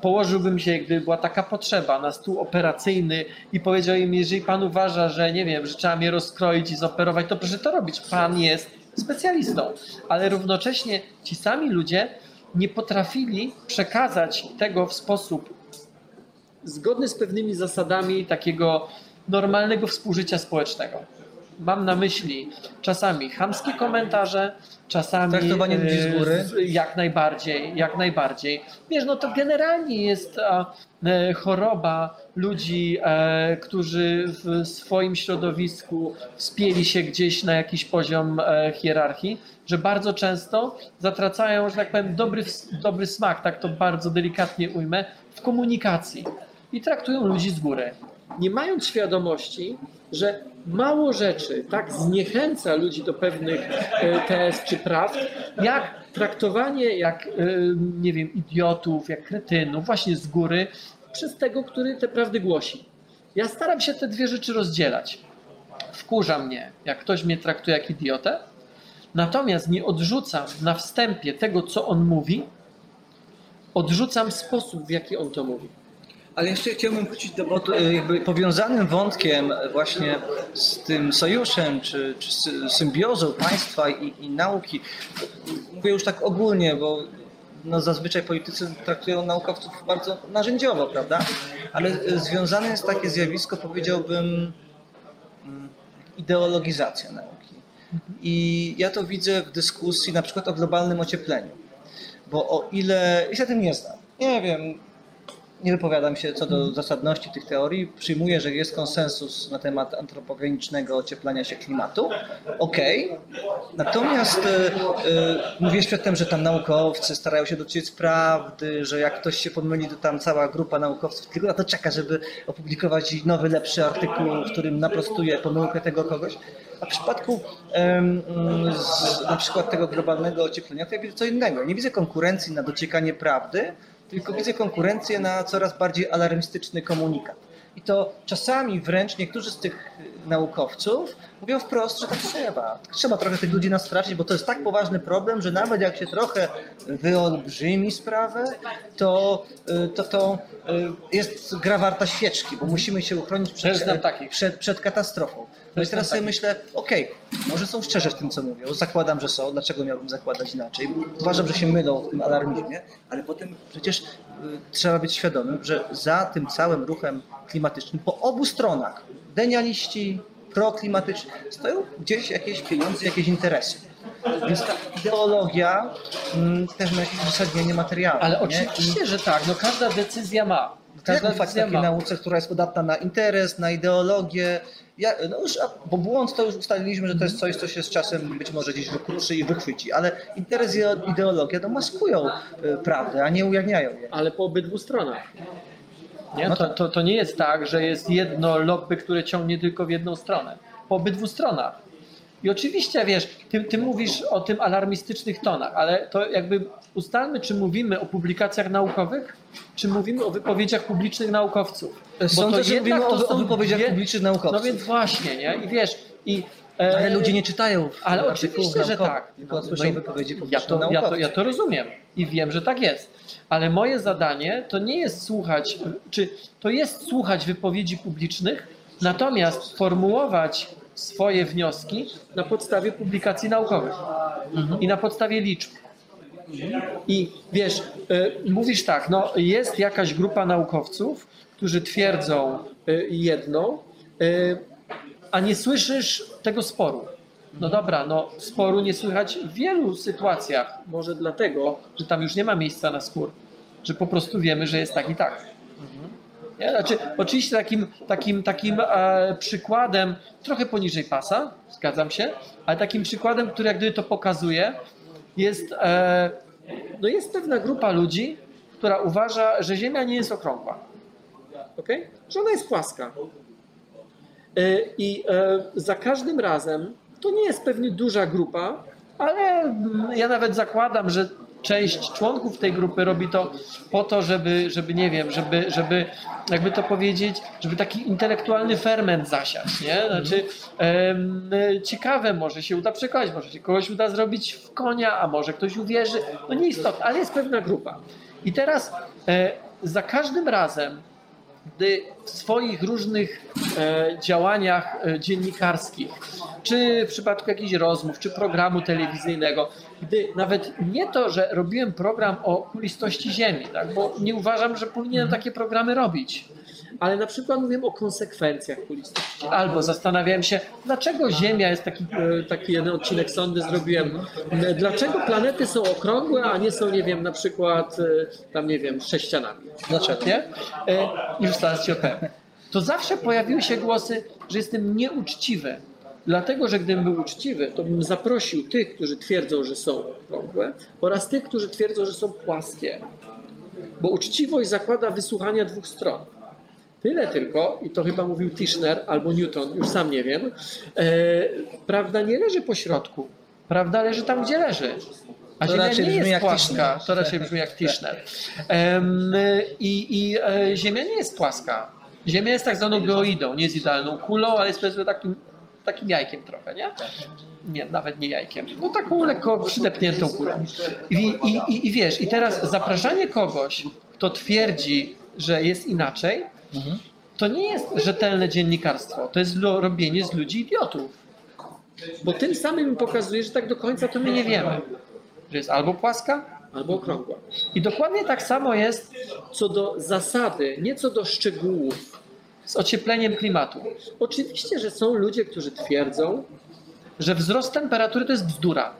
Położyłbym się, gdyby była taka potrzeba, na stół operacyjny i powiedział im, jeżeli pan uważa, że nie wiem, że trzeba mnie rozkroić i zoperować, to proszę to robić. Pan jest specjalistą. Ale równocześnie ci sami ludzie nie potrafili przekazać tego w sposób zgodny z pewnymi zasadami takiego normalnego współżycia społecznego. Mam na myśli czasami chamskie komentarze, czasami Traktowanie ludzi z góry. e, jak najbardziej, jak najbardziej. Wiesz, no to generalnie jest e, choroba ludzi, e, którzy w swoim środowisku wspięli się gdzieś na jakiś poziom hierarchii, że bardzo często zatracają, że tak powiem, dobry, dobry smak, tak to bardzo delikatnie ujmę, w komunikacji i traktują ludzi z góry. Nie mając świadomości, że mało rzeczy tak zniechęca ludzi do pewnych e, tez czy prawd, jak traktowanie, jak e, nie wiem, idiotów, jak kretynów, właśnie z góry, przez tego, który te prawdy głosi. Ja staram się te dwie rzeczy rozdzielać. Wkurza mnie, jak ktoś mnie traktuje jak idiotę, natomiast nie odrzucam na wstępie tego, co on mówi, odrzucam sposób, w jaki on to mówi. Ale jeszcze chciałbym wrócić do bo e, jakby powiązanym wątkiem właśnie z tym sojuszem czy, czy sy- symbiozą państwa i, i nauki. Mówię już tak ogólnie, bo no zazwyczaj politycy traktują naukowców bardzo narzędziowo, prawda? Ale e, związane jest takie zjawisko, powiedziałbym, mm, ideologizacja nauki. I ja to widzę w dyskusji na przykład o globalnym ociepleniu. Bo o ile, ja się tym nie znam, nie wiem, nie wypowiadam się co do zasadności tych teorii. Przyjmuję, że jest konsensus na temat antropogenicznego ocieplania się klimatu. Okej. Natomiast e, e, mówię światem, że tam naukowcy starają się dociec prawdy, że jak ktoś się pomyli, to tam cała grupa naukowców tylko na to czeka, żeby opublikować nowy, lepszy artykuł, w którym naprostuje pomyłkę tego kogoś. A w przypadku mm, z, na przykład tego globalnego ocieplenia, to ja widzę co innego. Nie widzę konkurencji na dociekanie prawdy, tylko widzę konkurencję na coraz bardziej alarmistyczny komunikat. I to czasami wręcz niektórzy z tych naukowców mówią wprost, że tak trzeba. Trzeba trochę tych ludzi nastraszyć, bo to jest tak poważny problem, że nawet jak się trochę wyolbrzymi sprawę, to, y, to, to y, jest gra warta świeczki, bo musimy się uchronić przed, przed, przed katastrofą. No i teraz sobie myślę, okej, może są szczerzy w tym, co mówią. Zakładam, że są. Dlaczego miałbym zakładać inaczej? Uważam, że się mylą w tym alarmizmie, ale potem przecież y, trzeba być świadomym, że za tym całym ruchem klimatycznym po obu stronach, denialiści, proklimatyczni, stoją gdzieś jakieś pieniądze, jakieś interesy. Więc ta ideologia mm, też ma jakieś uzasadnienie materialne. Ale nie? oczywiście, że tak. No każda decyzja ma. Jak Każda ufać decyzja takiej ma. nauce, która jest podatna na interes, na ideologię? Ja, no już, bo błąd to już ustaliliśmy, że to jest coś, co się z czasem być może gdzieś wykruszy i wychwyci, ale interes i ideologia to maskują y, prawdę, a nie ujawniają jej. Ale po obydwu stronach. Nie? No To, to, to nie jest tak, że jest jedno lobby, które ciągnie tylko w jedną stronę. Po obydwu stronach. I oczywiście, wiesz, ty, ty mówisz o tym alarmistycznych tonach, ale to jakby ustalmy, czy mówimy o publikacjach naukowych, czy mówimy o wypowiedziach publicznych naukowców. Sądzę, że jednak mówimy o, to o wypowiedziach dwie- publicznych naukowców. No więc właśnie, nie? I wiesz, i... e, ale ludzie nie czytają Ale oczywiście, że tak. No, no wypowiedzi ja to, ja, to, ja to rozumiem i wiem, że tak jest. Ale moje zadanie to nie jest słuchać, czy to jest słuchać wypowiedzi publicznych, natomiast formułować swoje wnioski na podstawie publikacji naukowych i na podstawie liczb. I wiesz, y, mówisz tak, no jest jakaś grupa naukowców, którzy twierdzą y, jedno, y, a nie słyszysz tego sporu. No dobra, no sporu nie słychać w wielu sytuacjach. Może dlatego, że tam już nie ma miejsca na spór, że po prostu wiemy, że jest tak i tak. Nie? Znaczy, oczywiście takim, takim, takim e, przykładem, trochę poniżej pasa, zgadzam się, ale takim przykładem, który jak gdyby to pokazuje, jest, e, no jest pewna grupa ludzi, która uważa, że Ziemia nie jest okrągła. Okay? Że ona jest płaska. E, I e, za każdym razem, to nie jest pewnie duża grupa, ale ja nawet zakładam, że część członków tej grupy robi to po to, żeby, żeby nie wiem, żeby, żeby jakby to powiedzieć, żeby taki intelektualny ferment zasiać, nie? Znaczy em, ciekawe, może się uda przekonać, może się kogoś uda zrobić w konia, a może ktoś uwierzy, no nieistotne, ale jest pewna grupa. I teraz e, za każdym razem, gdy w swoich różnych e, działaniach e, dziennikarskich, czy w przypadku jakichś rozmów, czy programu telewizyjnego, gdy nawet nie to, że robiłem program o kulistości Ziemi, tak, bo nie uważam, że powinienem takie programy robić, ale na przykład mówiłem o konsekwencjach kulistości. Albo zastanawiałem się, dlaczego Ziemia jest taki, e, taki jeden odcinek sądy zrobiłem, dlaczego planety są okrągłe, a nie są, nie wiem, na przykład tam, nie wiem, sześcianami. Dlaczego? Nie? E, Już zaraz ci To zawsze pojawiły się głosy, że jestem nieuczciwy. Dlatego, że gdybym był uczciwy, to bym zaprosił tych, którzy twierdzą, że są okrągłe oraz tych, którzy twierdzą, że są płaskie. Bo uczciwość zakłada wysłuchania dwóch stron. Tyle tylko, i to chyba mówił Tischner albo Newton, już sam nie wiem, e, prawda nie leży po środku. Prawda leży tam, gdzie leży. A To Ziemia raczej nie jest jak płaska. Tischner. To raczej brzmi jak Tischner. I i e, Ziemia nie jest płaska. Ziemia jest tak zwaną geoidą, nie jest idealną kulą, ale jest powiedzmy takim, takim jajkiem trochę, nie? Nie, nawet nie jajkiem. No taką lekko przydepniętą kulą. I, i, i, I wiesz, i teraz zapraszanie kogoś, kto twierdzi, że jest inaczej, to nie jest rzetelne dziennikarstwo. To jest robienie z ludzi idiotów. Bo tym samym pokazuje, że tak do końca to my nie wiemy. Że jest albo płaska, albo okrągła. I dokładnie tak samo jest co do zasady, nie co do szczegółów z ociepleniem klimatu. Oczywiście, że są ludzie, którzy twierdzą, że wzrost temperatury to jest bzdura.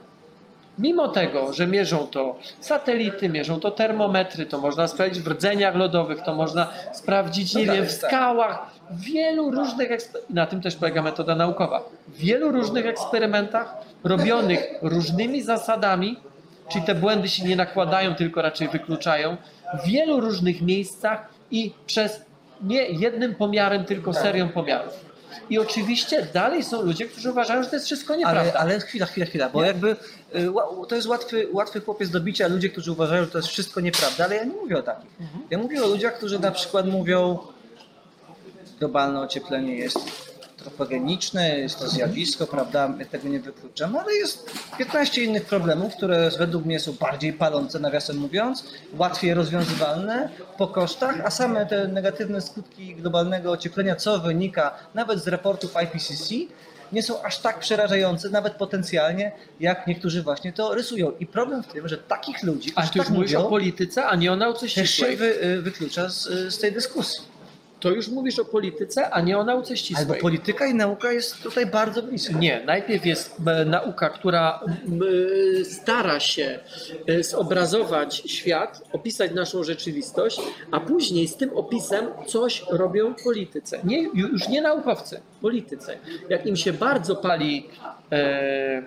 Mimo tego, że mierzą to satelity, mierzą to termometry, to można sprawdzić w rdzeniach lodowych, to można sprawdzić, nie No tak, wiem, w tak. skałach, w wielu różnych, na tym też polega metoda naukowa, w wielu różnych eksperymentach robionych różnymi zasadami, czyli te błędy się nie nakładają, tylko raczej wykluczają, w wielu różnych miejscach i przez nie jednym pomiarem, tylko serią pomiarów. I oczywiście dalej są ludzie, którzy uważają, że to jest wszystko nieprawda. Ale, ale chwila, chwila, chwila, bo jakby y, to jest łatwy, łatwy chłopiec do bicia, ludzie, którzy uważają, że to jest wszystko nieprawda, ale ja nie mówię o takich. Ja mówię o ludziach, którzy na przykład mówią globalne ocieplenie jest antropogeniczne, jest to zjawisko, prawda, ja tego nie wykluczam, ale jest 15 innych problemów, które według mnie są bardziej palące, nawiasem mówiąc, łatwiej rozwiązywalne po kosztach, a same te negatywne skutki globalnego ocieplenia, co wynika nawet z raportów IPCC, nie są aż tak przerażające, nawet potencjalnie, jak niektórzy właśnie to rysują. I problem w tym, że takich ludzi, A ty już tak mówisz mówią, o polityce, a nie o nauce też się ścisłej. wy, y, wyklucza z, z tej dyskusji. To już mówisz o polityce, a nie o nauce Albo ścisłej. polityka i nauka jest tutaj bardzo blisko. Nie, najpierw jest e, nauka, która e, stara się e, zobrazować świat, opisać naszą rzeczywistość, a później z tym opisem coś robią w polityce. Nie, ju- już nie naukowcy, politycy. Jak im się bardzo pali e,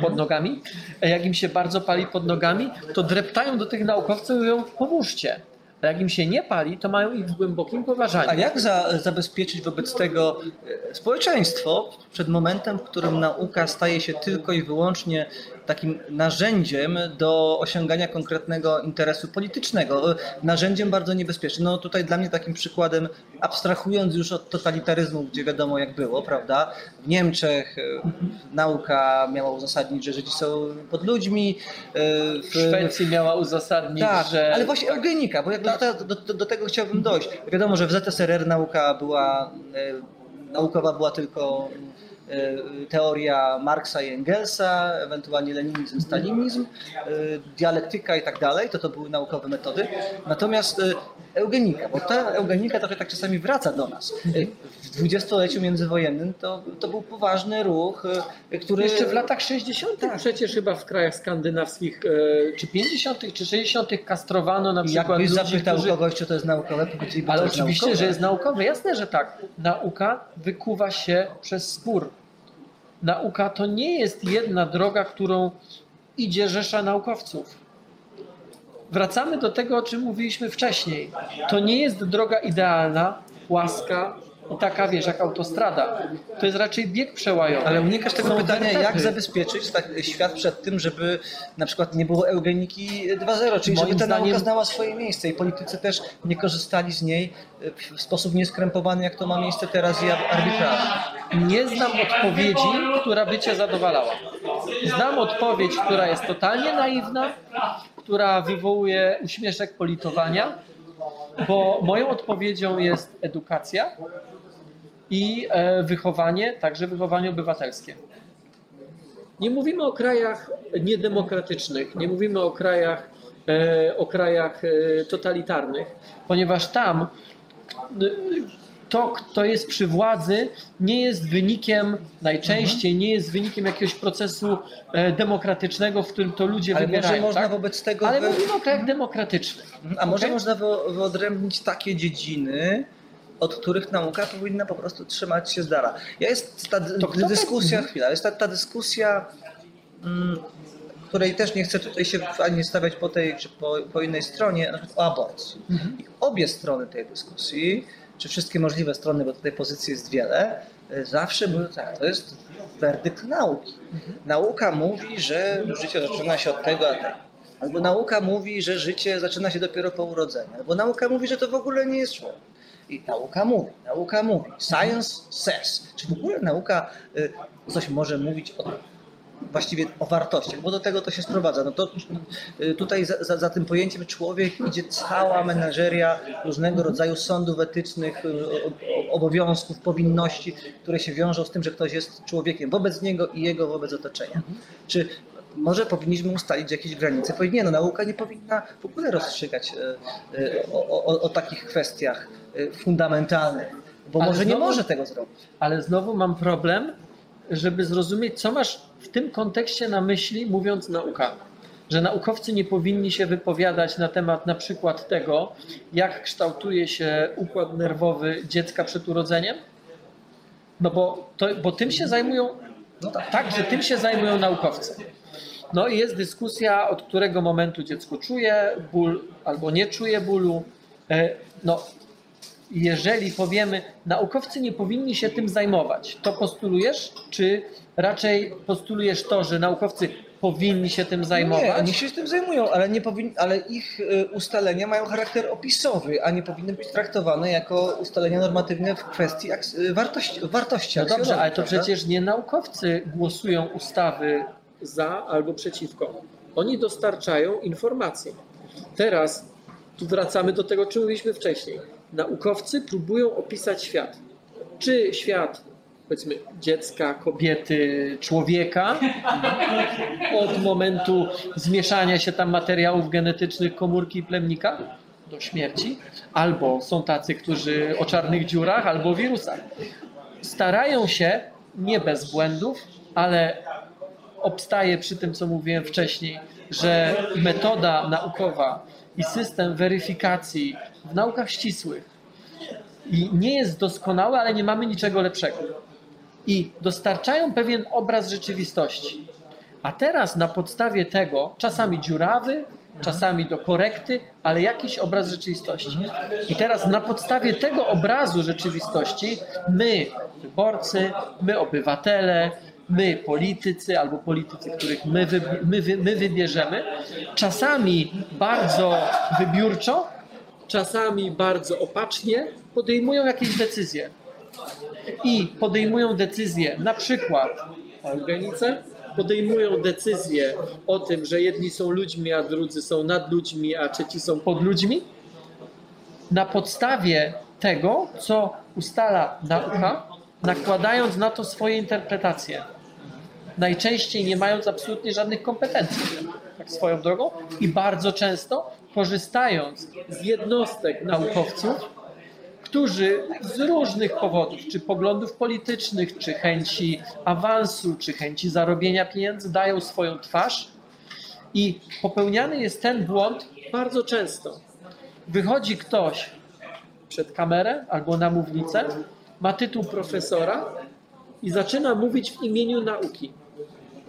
pod nogami, jak im się bardzo pali pod nogami, to dreptają do tych naukowców i mówią pomóżcie. A jak im się nie pali, to mają ich w głębokim poważaniu. A jak za, zabezpieczyć wobec tego e, społeczeństwo przed momentem, w którym nauka staje się tylko i wyłącznie takim narzędziem do osiągania konkretnego interesu politycznego? Narzędziem bardzo niebezpiecznym. No tutaj dla mnie takim przykładem, abstrahując już od totalitaryzmu, gdzie wiadomo jak było, prawda? W Niemczech e, nauka miała uzasadnić, że Żydzi są pod ludźmi. e, w Szwecji miała uzasadnić, tak, że... ale właśnie eugenika, bo jak do, do, do, do tego chciałbym dojść. Wiadomo, że w ZSRR nauka była, e, naukowa była tylko teoria Marksa i Engelsa, ewentualnie leninizm, stalinizm, e, dialektyka i tak dalej, to to były naukowe metody. Natomiast e, eugenika, bo ta eugenika trochę tak czasami wraca do nas. E, W dwudziestoleciu międzywojennym to, to był poważny ruch, e, który... Jeszcze w latach 60. Tak. przecież chyba w krajach skandynawskich, e, czy 50. czy 60. kastrowano na przykład Jakbyś ludzi, zapytał którzy... kogoś, czy to jest naukowe, Ale to jest oczywiście, naukowe. że jest naukowe. Jasne, że tak. Nauka wykuwa się przez spór. Nauka to nie jest jedna droga, którą idzie rzesza naukowców. Wracamy do tego, o czym mówiliśmy wcześniej. To nie jest droga idealna, łaska i taka, wiesz, jak autostrada. To jest raczej bieg przełajowy. Ale unikasz tego Są pytania, jak zabezpieczyć tak, świat przed tym, żeby na przykład nie było eugeniki 2.0, czyli Moim żeby ta zdaniem- nauka znała swoje miejsce i politycy też nie korzystali z niej w sposób nieskrępowany, jak to ma miejsce teraz i arbitralnie. Nie znam odpowiedzi, która by cię zadowalała. Znam odpowiedź, która jest totalnie naiwna, która wywołuje uśmieszek politowania, bo moją odpowiedzią jest edukacja i e, wychowanie, także wychowanie obywatelskie. Nie mówimy o krajach niedemokratycznych, nie mówimy o krajach, e, o krajach e, totalitarnych, ponieważ tam to, kto jest przy władzy, nie jest wynikiem, najczęściej nie jest wynikiem jakiegoś procesu e, demokratycznego, w którym to ludzie Ale wybierają. może można tak? wobec tego... Ale wy- mówimy o krajach demokratycznych. A może można wy- wyodrębnić takie dziedziny, od których nauka powinna po prostu trzymać się z dala. Ja jest ta dyskusja, będzie? chwila, jest ta, ta dyskusja, mm, której też nie chcę tutaj się ani stawiać po tej czy po, po innej stronie, o aborcji. I obie strony tej dyskusji, czy wszystkie możliwe strony, bo tutaj pozycji jest wiele, y, zawsze były tak, to jest werdykt nauki. Nauka mówi, że życie zaczyna się od tego, a tego. Albo nauka mówi, że życie zaczyna się dopiero po urodzeniu. Albo nauka mówi, że to w ogóle nie jest człowiek. I nauka mówi, nauka mówi. Science says. Czy w ogóle nauka y, coś może mówić o, właściwie o wartościach? Bo do tego to się sprowadza. No to y, tutaj za, za, za tym pojęciem człowiek idzie cała menażeria różnego rodzaju sądów etycznych, y, obowiązków, powinności, które się wiążą z tym, że ktoś jest człowiekiem wobec niego i jego wobec otoczenia. Czy może powinniśmy ustalić jakieś granice? Nie, no nauka nie powinna w ogóle rozstrzygać y, o, o, o takich kwestiach fundamentalnych, bo Ale może nie znowu- może tego zrobić. Ale znowu mam problem, żeby zrozumieć, co masz w tym kontekście na myśli, mówiąc nauka. Że naukowcy nie powinni się wypowiadać na temat na przykład tego, jak kształtuje się układ nerwowy dziecka przed urodzeniem? No bo, to, bo tym się zajmują, No tak. że tym się zajmują naukowcy. No i jest dyskusja, od którego momentu dziecko czuje ból albo nie czuje bólu. E, No, jeżeli powiemy, naukowcy nie powinni się tym zajmować, to postulujesz, czy raczej postulujesz to, że naukowcy powinni się tym zajmować? Nie, oni się tym zajmują, ale, nie powin... ale ich y, ustalenia mają charakter opisowy, a nie powinny być traktowane jako ustalenia normatywne w kwestii aks- wartości, wartości No dobrze, ale to przecież nie naukowcy głosują ustawy za albo przeciwko. Oni dostarczają informacje. Teraz tu wracamy do tego, czym mówiliśmy wcześniej. Naukowcy próbują opisać świat. Czy świat, powiedzmy, dziecka, kobiety, człowieka, od momentu zmieszania się tam materiałów genetycznych komórki i plemnika do śmierci, albo są tacy, którzy o czarnych dziurach, albo wirusach. Starają się, nie bez błędów, ale obstaję przy tym, co mówiłem wcześniej, że metoda naukowa i system weryfikacji w naukach ścisłych i nie jest doskonały, ale nie mamy niczego lepszego. I dostarczają pewien obraz rzeczywistości. A teraz na podstawie tego, czasami dziurawy, czasami do korekty, ale jakiś obraz rzeczywistości. I teraz na podstawie tego obrazu rzeczywistości my, wyborcy, my, obywatele, my, politycy albo politycy, których my, my, my wybierzemy, czasami bardzo wybiórczo, czasami bardzo opacznie podejmują jakieś decyzje. I podejmują decyzje na przykład o eugenice, podejmują decyzje o tym, że jedni są ludźmi, a drudzy są nad ludźmi, a trzeci są pod ludźmi, na podstawie tego, co ustala nauka, nakładając na to swoje interpretacje. Najczęściej nie mając absolutnie żadnych kompetencji, tak swoją drogą, i bardzo często korzystając z jednostek naukowców, którzy z różnych powodów, czy poglądów politycznych, czy chęci awansu, czy chęci zarobienia pieniędzy, dają swoją twarz. I popełniany jest ten błąd bardzo często. Wychodzi ktoś przed kamerę albo na mównicę, ma tytuł profesora i zaczyna mówić w imieniu nauki.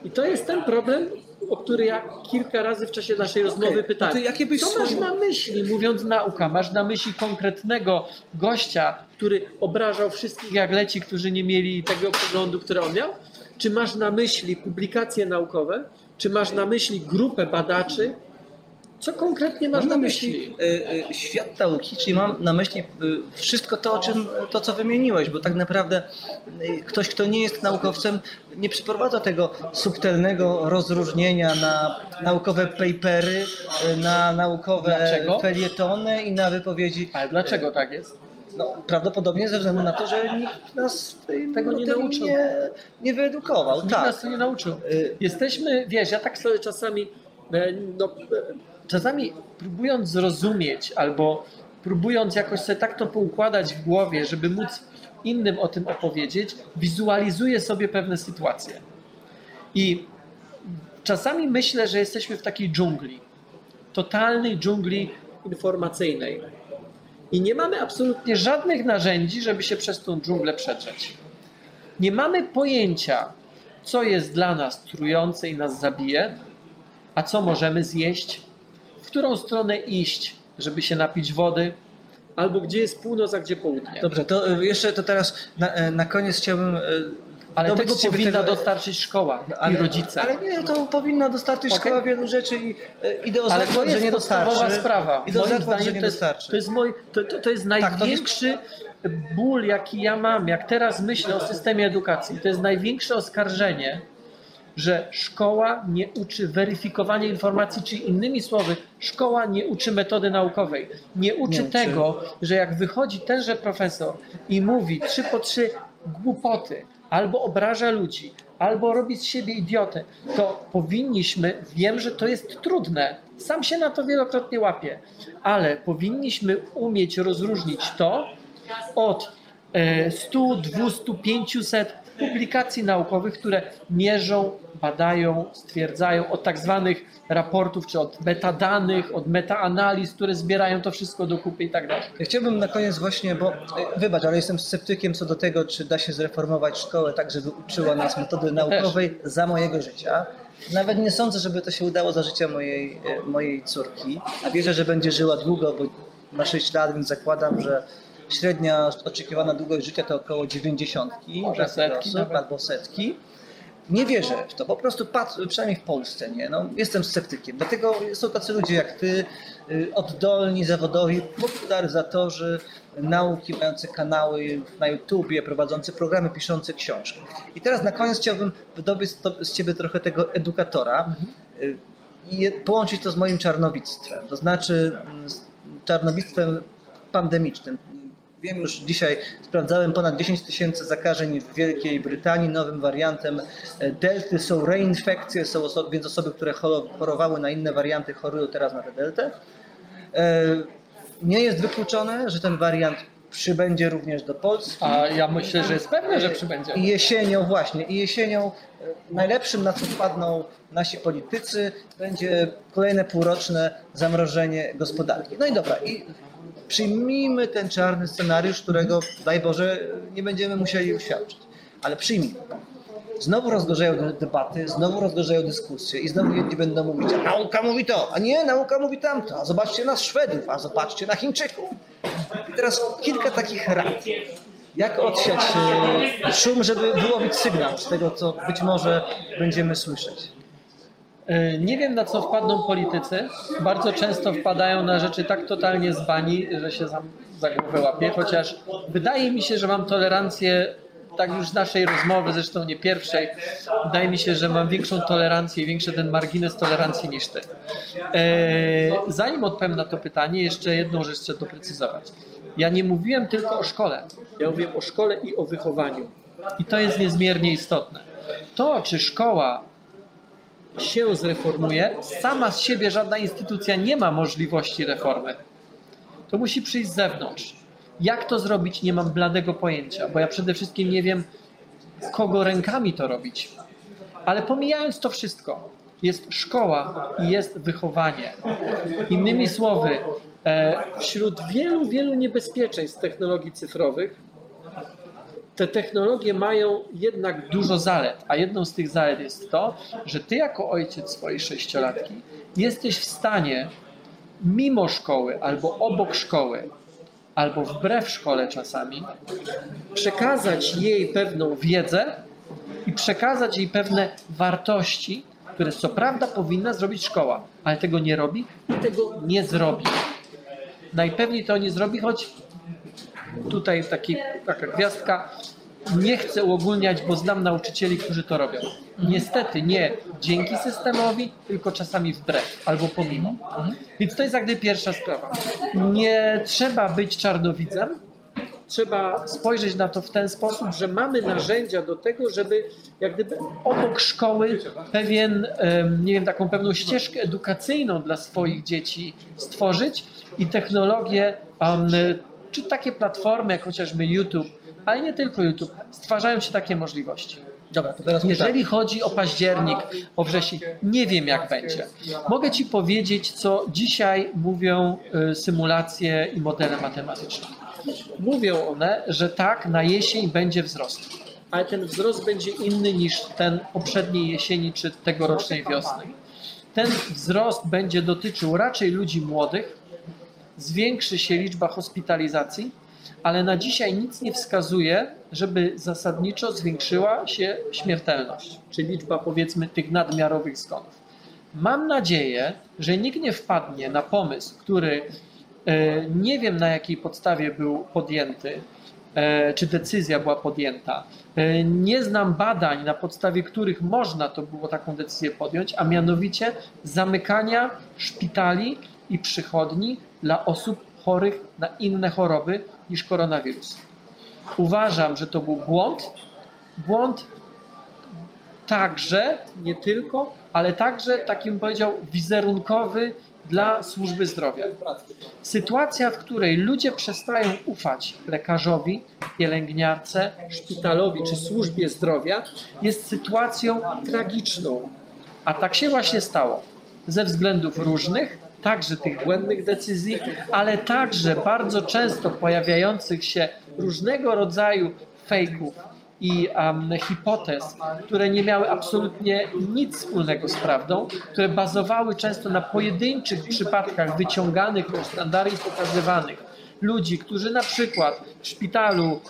I to jest ten problem, o który ja kilka razy w czasie naszej rozmowy Okej, pytałem. no to jakie byś Co masz na myśli, mówiąc nauka? Masz na myśli konkretnego gościa, który obrażał wszystkich jak leci, którzy nie mieli tego poglądu, który on miał? Czy masz na myśli publikacje naukowe? Czy masz na myśli grupę badaczy? Co konkretnie masz Mam na myśli? myśli y, y, świat nauki, czyli mam na myśli y, wszystko to, o czym, to, co wymieniłeś, bo tak naprawdę y, ktoś, kto nie jest naukowcem, nie przeprowadza tego subtelnego rozróżnienia na naukowe papery, y, na naukowe Dlaczego? felietony i na wypowiedzi. Ale dlaczego tak jest? No, prawdopodobnie ze względu na to, że nikt nas Tego nie nauczył. Nie, nie wyedukował. Nikt Tak. nas to nie nauczył. Jesteśmy, wiesz, ja tak sobie czasami, e, no, e, czasami próbując zrozumieć albo próbując jakoś sobie tak to poukładać w głowie, żeby móc innym o tym opowiedzieć, wizualizuję sobie pewne sytuacje. I czasami myślę, że jesteśmy w takiej dżungli, totalnej dżungli informacyjnej. I nie mamy absolutnie żadnych narzędzi, żeby się przez tą dżunglę przedrzeć. Nie mamy pojęcia, co jest dla nas trujące i nas zabije, a co możemy zjeść, którą stronę iść, żeby się napić wody, albo gdzie jest północ, a gdzie południe. Dobrze, to y, jeszcze to teraz na, e, na koniec chciałbym. y, Ale dobyć tego sobie powinna tego- dostarczyć szkoła ale, i rodzice. Ale nie, to powinna dostarczyć Okej. szkoła wielu rzeczy i e, idę o Ale to jest że nie dostarczy. sprawa. Idę o Moim zakład, że zdaniem nie to jest, dostarczy. to jest, mój, to, to, to jest Tak, to jest- największy ból, jaki ja mam, jak teraz myślę o systemie edukacji. To jest największe oskarżenie, że szkoła nie uczy weryfikowania informacji, czyli innymi słowy, szkoła nie uczy metody naukowej. Nie uczy Nie uczy. tego, że jak wychodzi tenże profesor i mówi trzy po trzy głupoty, albo obraża ludzi, albo robi z siebie idiotę, to powinniśmy, wiem, że to jest trudne, sam się na to wielokrotnie łapię, ale powinniśmy umieć rozróżnić to od e, 100, 200, 500 publikacji naukowych, które mierzą, badają, stwierdzają od tak zwanych raportów, czy od metadanych, od metaanaliz, które zbierają to wszystko do kupy i tak dalej. Chciałbym na koniec właśnie, bo e, wybacz, ale jestem sceptykiem co do tego, czy da się zreformować szkołę tak, żeby uczyła nas metody naukowej za mojego życia. Nawet nie sądzę, żeby to się udało za życia mojej, e, mojej córki, a wierzę, że będzie żyła długo, bo ma 6 lat, więc zakładam, że średnia oczekiwana długość życia to około 90 Może setki osób, albo setki. Nie wierzę w to, po prostu patrzę, przynajmniej w Polsce, nie? No, jestem sceptykiem. Dlatego są tacy ludzie jak ty, y, oddolni, zawodowi, popularyzatorzy nauki, mający kanały na YouTubie, prowadzący programy, piszący książki. I teraz na koniec chciałbym wydobyć z ciebie trochę tego edukatora y, i połączyć to z moim czarnowictwem, to znaczy mm, z czarnowictwem pandemicznym. Wiem już dzisiaj, sprawdzałem ponad 10 tysięcy zakażeń w Wielkiej Brytanii. Nowym wariantem e, delty są reinfekcje, są osoby, więc osoby, które choro- chorowały na inne warianty, chorują teraz na tę deltę. E, Nie jest wykluczone, że ten wariant przybędzie również do Polski. A ja myślę, że jest pewne, że przybędzie. I jesienią właśnie, i jesienią e, najlepszym na co wpadną nasi politycy będzie kolejne półroczne zamrożenie gospodarki. No i dobra, i przyjmijmy ten czarny scenariusz, którego daj Boże nie będziemy musieli uświadczyć. Ale przyjmijmy. Znowu rozgorzeją de- debaty, znowu rozgorzeją dyskusje i znowu jedni będą mówić, a nauka mówi to, a nie, nauka mówi tamto, a zobaczcie na Szwedów, a zobaczcie na Chińczyków. I teraz kilka takich rad. Jak odsiać e, szum, żeby wyłowić sygnał z tego, co być może będziemy słyszeć? E, Nie wiem na co wpadną politycy. Bardzo często wpadają na rzeczy tak totalnie zbani, że się za, za głowę łapie, chociaż wydaje mi się, że mam tolerancję, tak już z naszej rozmowy, zresztą nie pierwszej, wydaje mi się, że mam większą tolerancję i większy ten margines tolerancji niż ty. E, zanim odpowiem na to pytanie, jeszcze jedną rzecz chcę doprecyzować. Ja nie mówiłem tylko o szkole. Ja mówiłem o szkole i o wychowaniu. I to jest niezmiernie istotne. To, czy szkoła się zreformuje, sama z siebie żadna instytucja nie ma możliwości reformy. To musi przyjść z zewnątrz. Jak to zrobić, nie mam bladego pojęcia, bo ja przede wszystkim nie wiem, kogo rękami to robić. Ale pomijając to wszystko, jest szkoła i jest wychowanie. Innymi słowy, e, wśród wielu, wielu niebezpieczeństw technologii cyfrowych, te technologie mają jednak dużo zalet, a jedną z tych zalet jest to, że ty jako ojciec swojej sześciolatki jesteś w stanie mimo szkoły albo obok szkoły, albo wbrew szkole czasami, przekazać jej pewną wiedzę i przekazać jej pewne wartości, które co prawda powinna zrobić szkoła, ale tego nie robi i tego nie zrobi. Najpewniej to nie zrobi, choć tutaj taki, taka gwiazdka. Nie chcę uogólniać, bo znam nauczycieli, którzy to robią. Niestety nie dzięki systemowi, tylko czasami wbrew albo pomimo. Więc to jest jak gdyby pierwsza sprawa. Nie trzeba być czarnowidzem. Trzeba spojrzeć na to w ten sposób, że mamy narzędzia do tego, żeby jak gdyby obok szkoły pewien, nie wiem, taką pewną ścieżkę edukacyjną dla swoich dzieci stworzyć i technologie, czy takie platformy jak chociażby YouTube, ale nie tylko YouTube, stwarzają się takie możliwości. Dobra, to teraz Jeżeli chodzi o październik, o wrzesień, nie wiem jak będzie. Mogę Ci powiedzieć, co dzisiaj mówią y, symulacje i modele matematyczne. Mówią one, że tak, na jesień będzie wzrost. Ale ten wzrost będzie inny niż ten poprzedniej jesieni czy tegorocznej wiosny. Ten wzrost będzie dotyczył raczej ludzi młodych, zwiększy się liczba hospitalizacji, ale na dzisiaj nic nie wskazuje, żeby zasadniczo zwiększyła się śmiertelność, czy liczba powiedzmy tych nadmiarowych zgonów. Mam nadzieję, że nikt nie wpadnie na pomysł, który e, nie wiem na jakiej podstawie był podjęty, e, czy decyzja była podjęta. E, Nie znam badań, na podstawie których można to było taką decyzję podjąć, a mianowicie zamykania szpitali i przychodni dla osób chorych na inne choroby niż koronawirus. Uważam, że to był błąd. Błąd także, nie tylko, ale także, takim powiedział, wizerunkowy dla służby zdrowia. Sytuacja, w której ludzie przestają ufać lekarzowi, pielęgniarce, szpitalowi czy służbie zdrowia, jest sytuacją tragiczną. A tak się właśnie stało. Ze względów różnych, także tych błędnych decyzji, ale także bardzo często pojawiających się różnego rodzaju fejków i um, hipotez, które nie miały absolutnie nic wspólnego z prawdą, które bazowały często na pojedynczych przypadkach wyciąganych do sztandaru i pokazywanych ludzi, którzy na przykład w szpitalu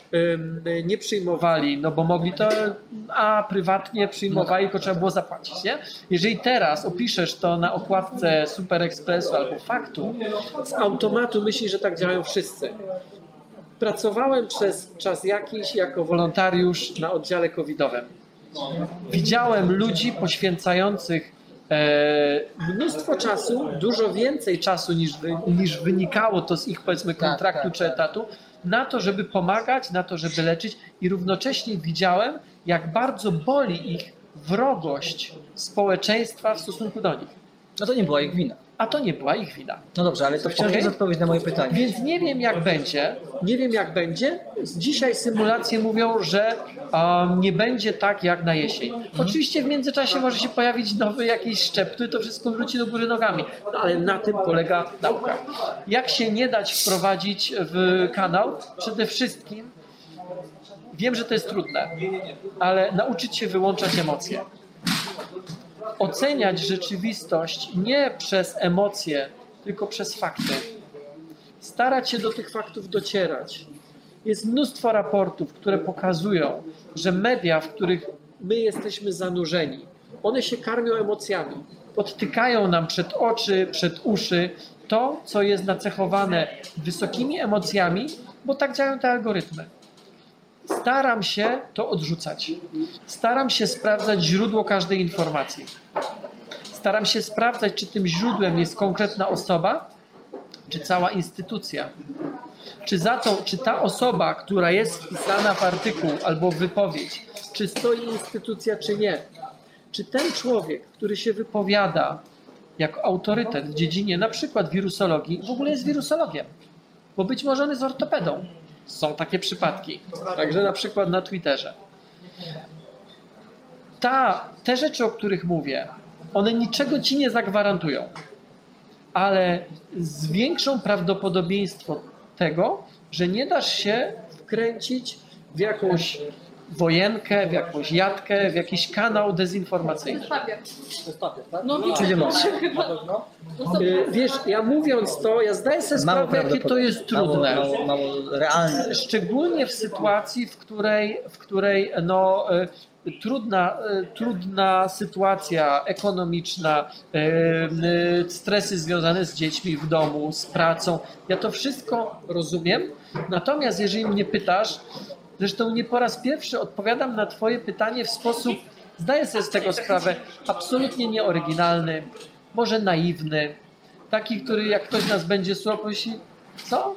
nie przyjmowali, no bo mogli to, a prywatnie przyjmowali, tylko trzeba było zapłacić, nie? Jeżeli teraz opiszesz to na okładce Super Expressu albo Faktu, z automatu myślisz, że tak działają wszyscy. Pracowałem przez czas jakiś jako wolontariusz na oddziale covidowym. Widziałem ludzi poświęcających mnóstwo czasu, dużo więcej czasu niż, niż wynikało to z ich powiedzmy kontraktu tak, czy etatu, na to, żeby pomagać, na to, żeby leczyć i równocześnie widziałem, jak bardzo boli ich wrogość społeczeństwa w stosunku do nich. No to nie była ich wina. A to nie była ich wina. No dobrze, ale to wciąż Okej. jest odpowiedź na moje pytanie. Więc nie wiem jak będzie. Nie wiem jak będzie. Dzisiaj symulacje mówią, że um, nie będzie tak jak na jesień. Oczywiście w międzyczasie może się pojawić nowy jakiś szczep, który to wszystko wróci do góry nogami. No, ale na tym polega nauka. Jak się nie dać wprowadzić w kanał? Przede wszystkim wiem, że to jest trudne, ale nauczyć się wyłączać emocje oceniać rzeczywistość nie przez emocje, tylko przez fakty. Starać się do tych faktów docierać. Jest mnóstwo raportów, które pokazują, że media, w których my jesteśmy zanurzeni, one się karmią emocjami. Podtykają nam przed oczy, przed uszy to, co jest nacechowane wysokimi emocjami, bo tak działają te algorytmy. Staram się to odrzucać. Staram się sprawdzać źródło każdej informacji. Staram się sprawdzać, czy tym źródłem jest konkretna osoba, czy cała instytucja. Czy za to, czy ta osoba, która jest wpisana w artykuł albo w wypowiedź, czy stoi instytucja, czy nie. Czy ten człowiek, który się wypowiada jako autorytet w dziedzinie na przykład wirusologii, w ogóle jest wirusologiem, bo być może on jest ortopedą. Są takie przypadki. Także na przykład na Twitterze. Ta, te rzeczy, o których mówię, one niczego ci nie zagwarantują, ale zwiększą prawdopodobieństwo tego, że nie dasz się wkręcić w jakąś wojenkę, w jakąś jatkę, w jakiś kanał dezinformacyjny. No nie Czyli moc. Y, Wiesz, ja mówiąc to, ja zdaję sobie Mało sprawę, jakie to jest trudne. Mało, mało, mało realne. Szczególnie w sytuacji, w której, w której no, e, trudna, e, trudna sytuacja ekonomiczna, e, stresy związane z dziećmi w domu, z pracą. Ja to wszystko rozumiem. Natomiast jeżeli mnie pytasz, zresztą nie po raz pierwszy odpowiadam na Twoje pytanie w sposób, zdaję sobie z tego sprawę, absolutnie nieoryginalny, może naiwny. Taki, który jak ktoś nas będzie słuchał, pomyśli, co?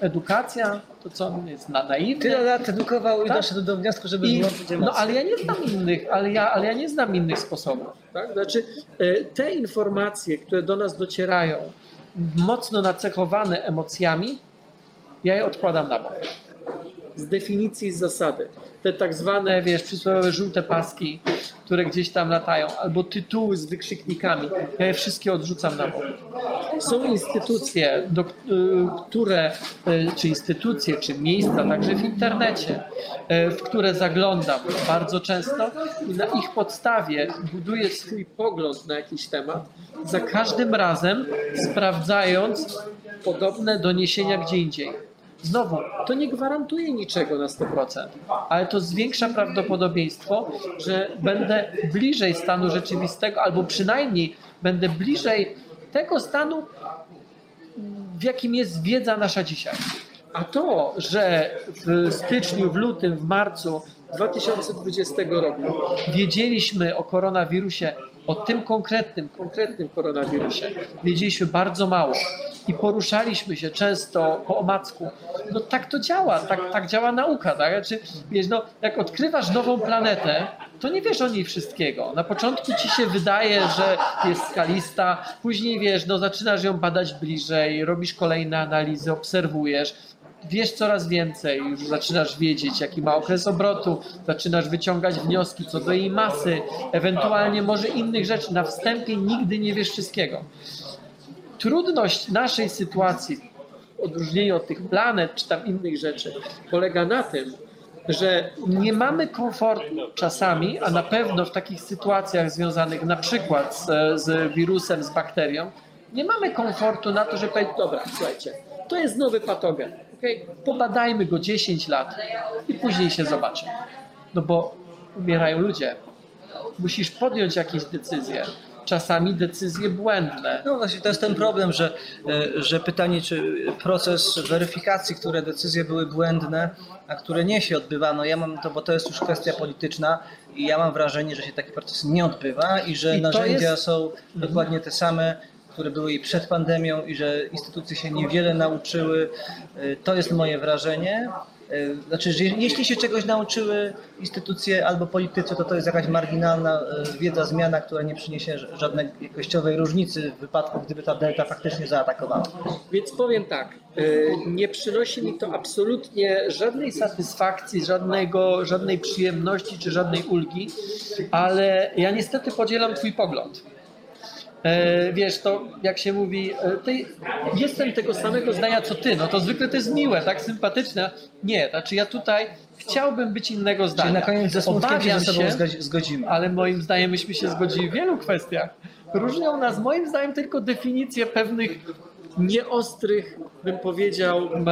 Edukacja? To co, on jest na naiwny? Tyle lat edukował i Tak. doszedł do wniosku, żeby I, wyłączyć emocje. no ale ja nie znam innych, ale ja, ale ja nie znam innych sposobów. Tak? Znaczy, e, te informacje, które do nas docierają, mocno nacechowane emocjami, ja je odkładam na bok. Z definicji, z zasady. Te tak zwane, wiesz, przysłowiowe żółte paski, które gdzieś tam latają, albo tytuły z wykrzyknikami, ja je wszystkie odrzucam na bok. Są instytucje, do, y, które, y, czy instytucje, czy miejsca, także w internecie, y, w które zaglądam bardzo często i na ich podstawie buduję swój pogląd na jakiś temat, za każdym razem sprawdzając podobne doniesienia gdzie indziej. Znowu, to nie gwarantuje niczego na 100%, ale to zwiększa prawdopodobieństwo, że będę bliżej stanu rzeczywistego, albo przynajmniej będę bliżej tego stanu, w jakim jest wiedza nasza dzisiaj. A to, że w styczniu, w lutym, w marcu 2020 roku wiedzieliśmy o koronawirusie, o tym konkretnym, konkretnym koronawirusie, wiedzieliśmy bardzo mało i poruszaliśmy się często po omacku. No tak to działa, tak, tak działa nauka. Tak? Znaczy, wiesz, no, jak odkrywasz nową planetę, to nie wiesz o niej wszystkiego. Na początku ci się wydaje, że jest skalista, później wiesz, no zaczynasz ją badać bliżej, robisz kolejne analizy, obserwujesz, wiesz coraz więcej, już zaczynasz wiedzieć, jaki ma okres obrotu, zaczynasz wyciągać wnioski co do jej masy, ewentualnie może innych rzeczy. Na wstępie nigdy nie wiesz wszystkiego. Trudność naszej sytuacji, w odróżnieniu od tych planet czy tam innych rzeczy, polega na tym, że nie mamy komfortu czasami, a na pewno w takich sytuacjach związanych na przykład z, z wirusem, z bakterią, nie mamy komfortu na to, że powiedzieć, dobra, słuchajcie, To jest nowy patogen. Okay? Pobadajmy go 10 lat i później się zobaczy. No bo umierają ludzie. Musisz podjąć jakieś decyzje. Czasami decyzje błędne. No właśnie, to jest ten problem, że, e, że pytanie, czy proces weryfikacji, które decyzje były błędne, a które nie się odbywano, ja mam to, bo to jest już kwestia polityczna i ja mam wrażenie, że się taki proces nie odbywa i że I narzędzia jest- są dokładnie te same, które były i przed pandemią i że instytucje się niewiele nauczyły. E, To jest moje wrażenie. E, Znaczy, że jeśli się czegoś nauczyły instytucje albo politycy, to to jest jakaś marginalna e, wiedza, zmiana, która nie przyniesie żadnej jakościowej różnicy w wypadku, gdyby ta delta faktycznie zaatakowała. Więc powiem tak, y, nie przynosi mi to absolutnie żadnej satysfakcji, żadnego, żadnej przyjemności czy żadnej ulgi, ale ja niestety podzielam Twój pogląd. E, Wiesz, to jak się mówi, e, ty, jestem tego samego zdania co ty, no to zwykle to jest miłe, tak sympatyczne. Nie, znaczy ja tutaj chciałbym być innego zdania. Czyli na koniec ze smutkiem się ze sobą zgodzi- zgodzimy. ale moim zdaniem myśmy się zgodzili w wielu kwestiach. Różnią nas moim zdaniem tylko definicje pewnych nieostrych, bym powiedział, um,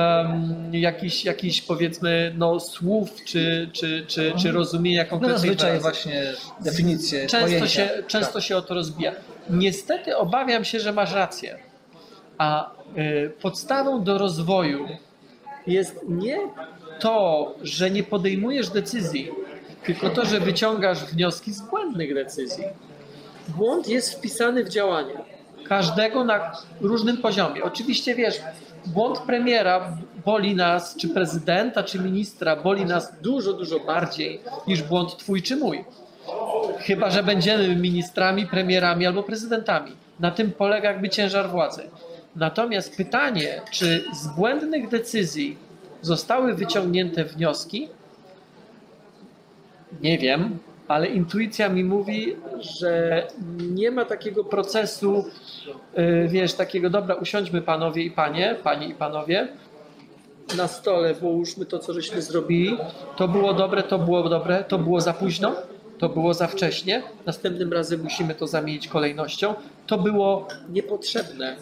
jakichś, jakichś powiedzmy no, słów czy, czy, czy, czy rozumienia No konkretnych zazwyczaj wyrazów. właśnie definicje, Często, pojęcia. się, często się o to rozbija. Niestety obawiam się, że masz rację. A y, podstawą do rozwoju jest nie to, że nie podejmujesz decyzji, tylko to, że wyciągasz wnioski z błędnych decyzji. Błąd jest wpisany w działanie. Każdego na różnym poziomie. Oczywiście wiesz, błąd premiera boli nas, czy prezydenta, czy ministra, boli nas dużo, dużo bardziej niż błąd twój czy mój. Chyba, że będziemy ministrami, premierami albo prezydentami. Na tym polega jakby ciężar władzy. Natomiast pytanie, czy z błędnych decyzji zostały wyciągnięte wnioski? Nie wiem, ale intuicja mi mówi, że nie ma takiego procesu, yy, wiesz, takiego, dobra, usiądźmy panowie i panie, panie i panowie, na stole połóżmy to, co żeśmy zrobili. To było dobre, to było dobre, to było za późno, to było za wcześnie. Następnym razem musimy to zamienić kolejnością. To było niepotrzebne.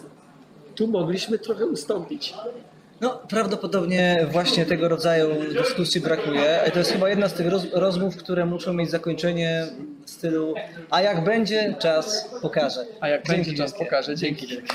Tu mogliśmy trochę ustąpić. No, prawdopodobnie właśnie tego rodzaju dyskusji brakuje. To jest chyba jedna z tych roz, rozmów, które muszą mieć zakończenie w stylu a jak będzie, czas pokaże. A jak Dzięki będzie czas wielkie. pokaże. Dzięki wielkie.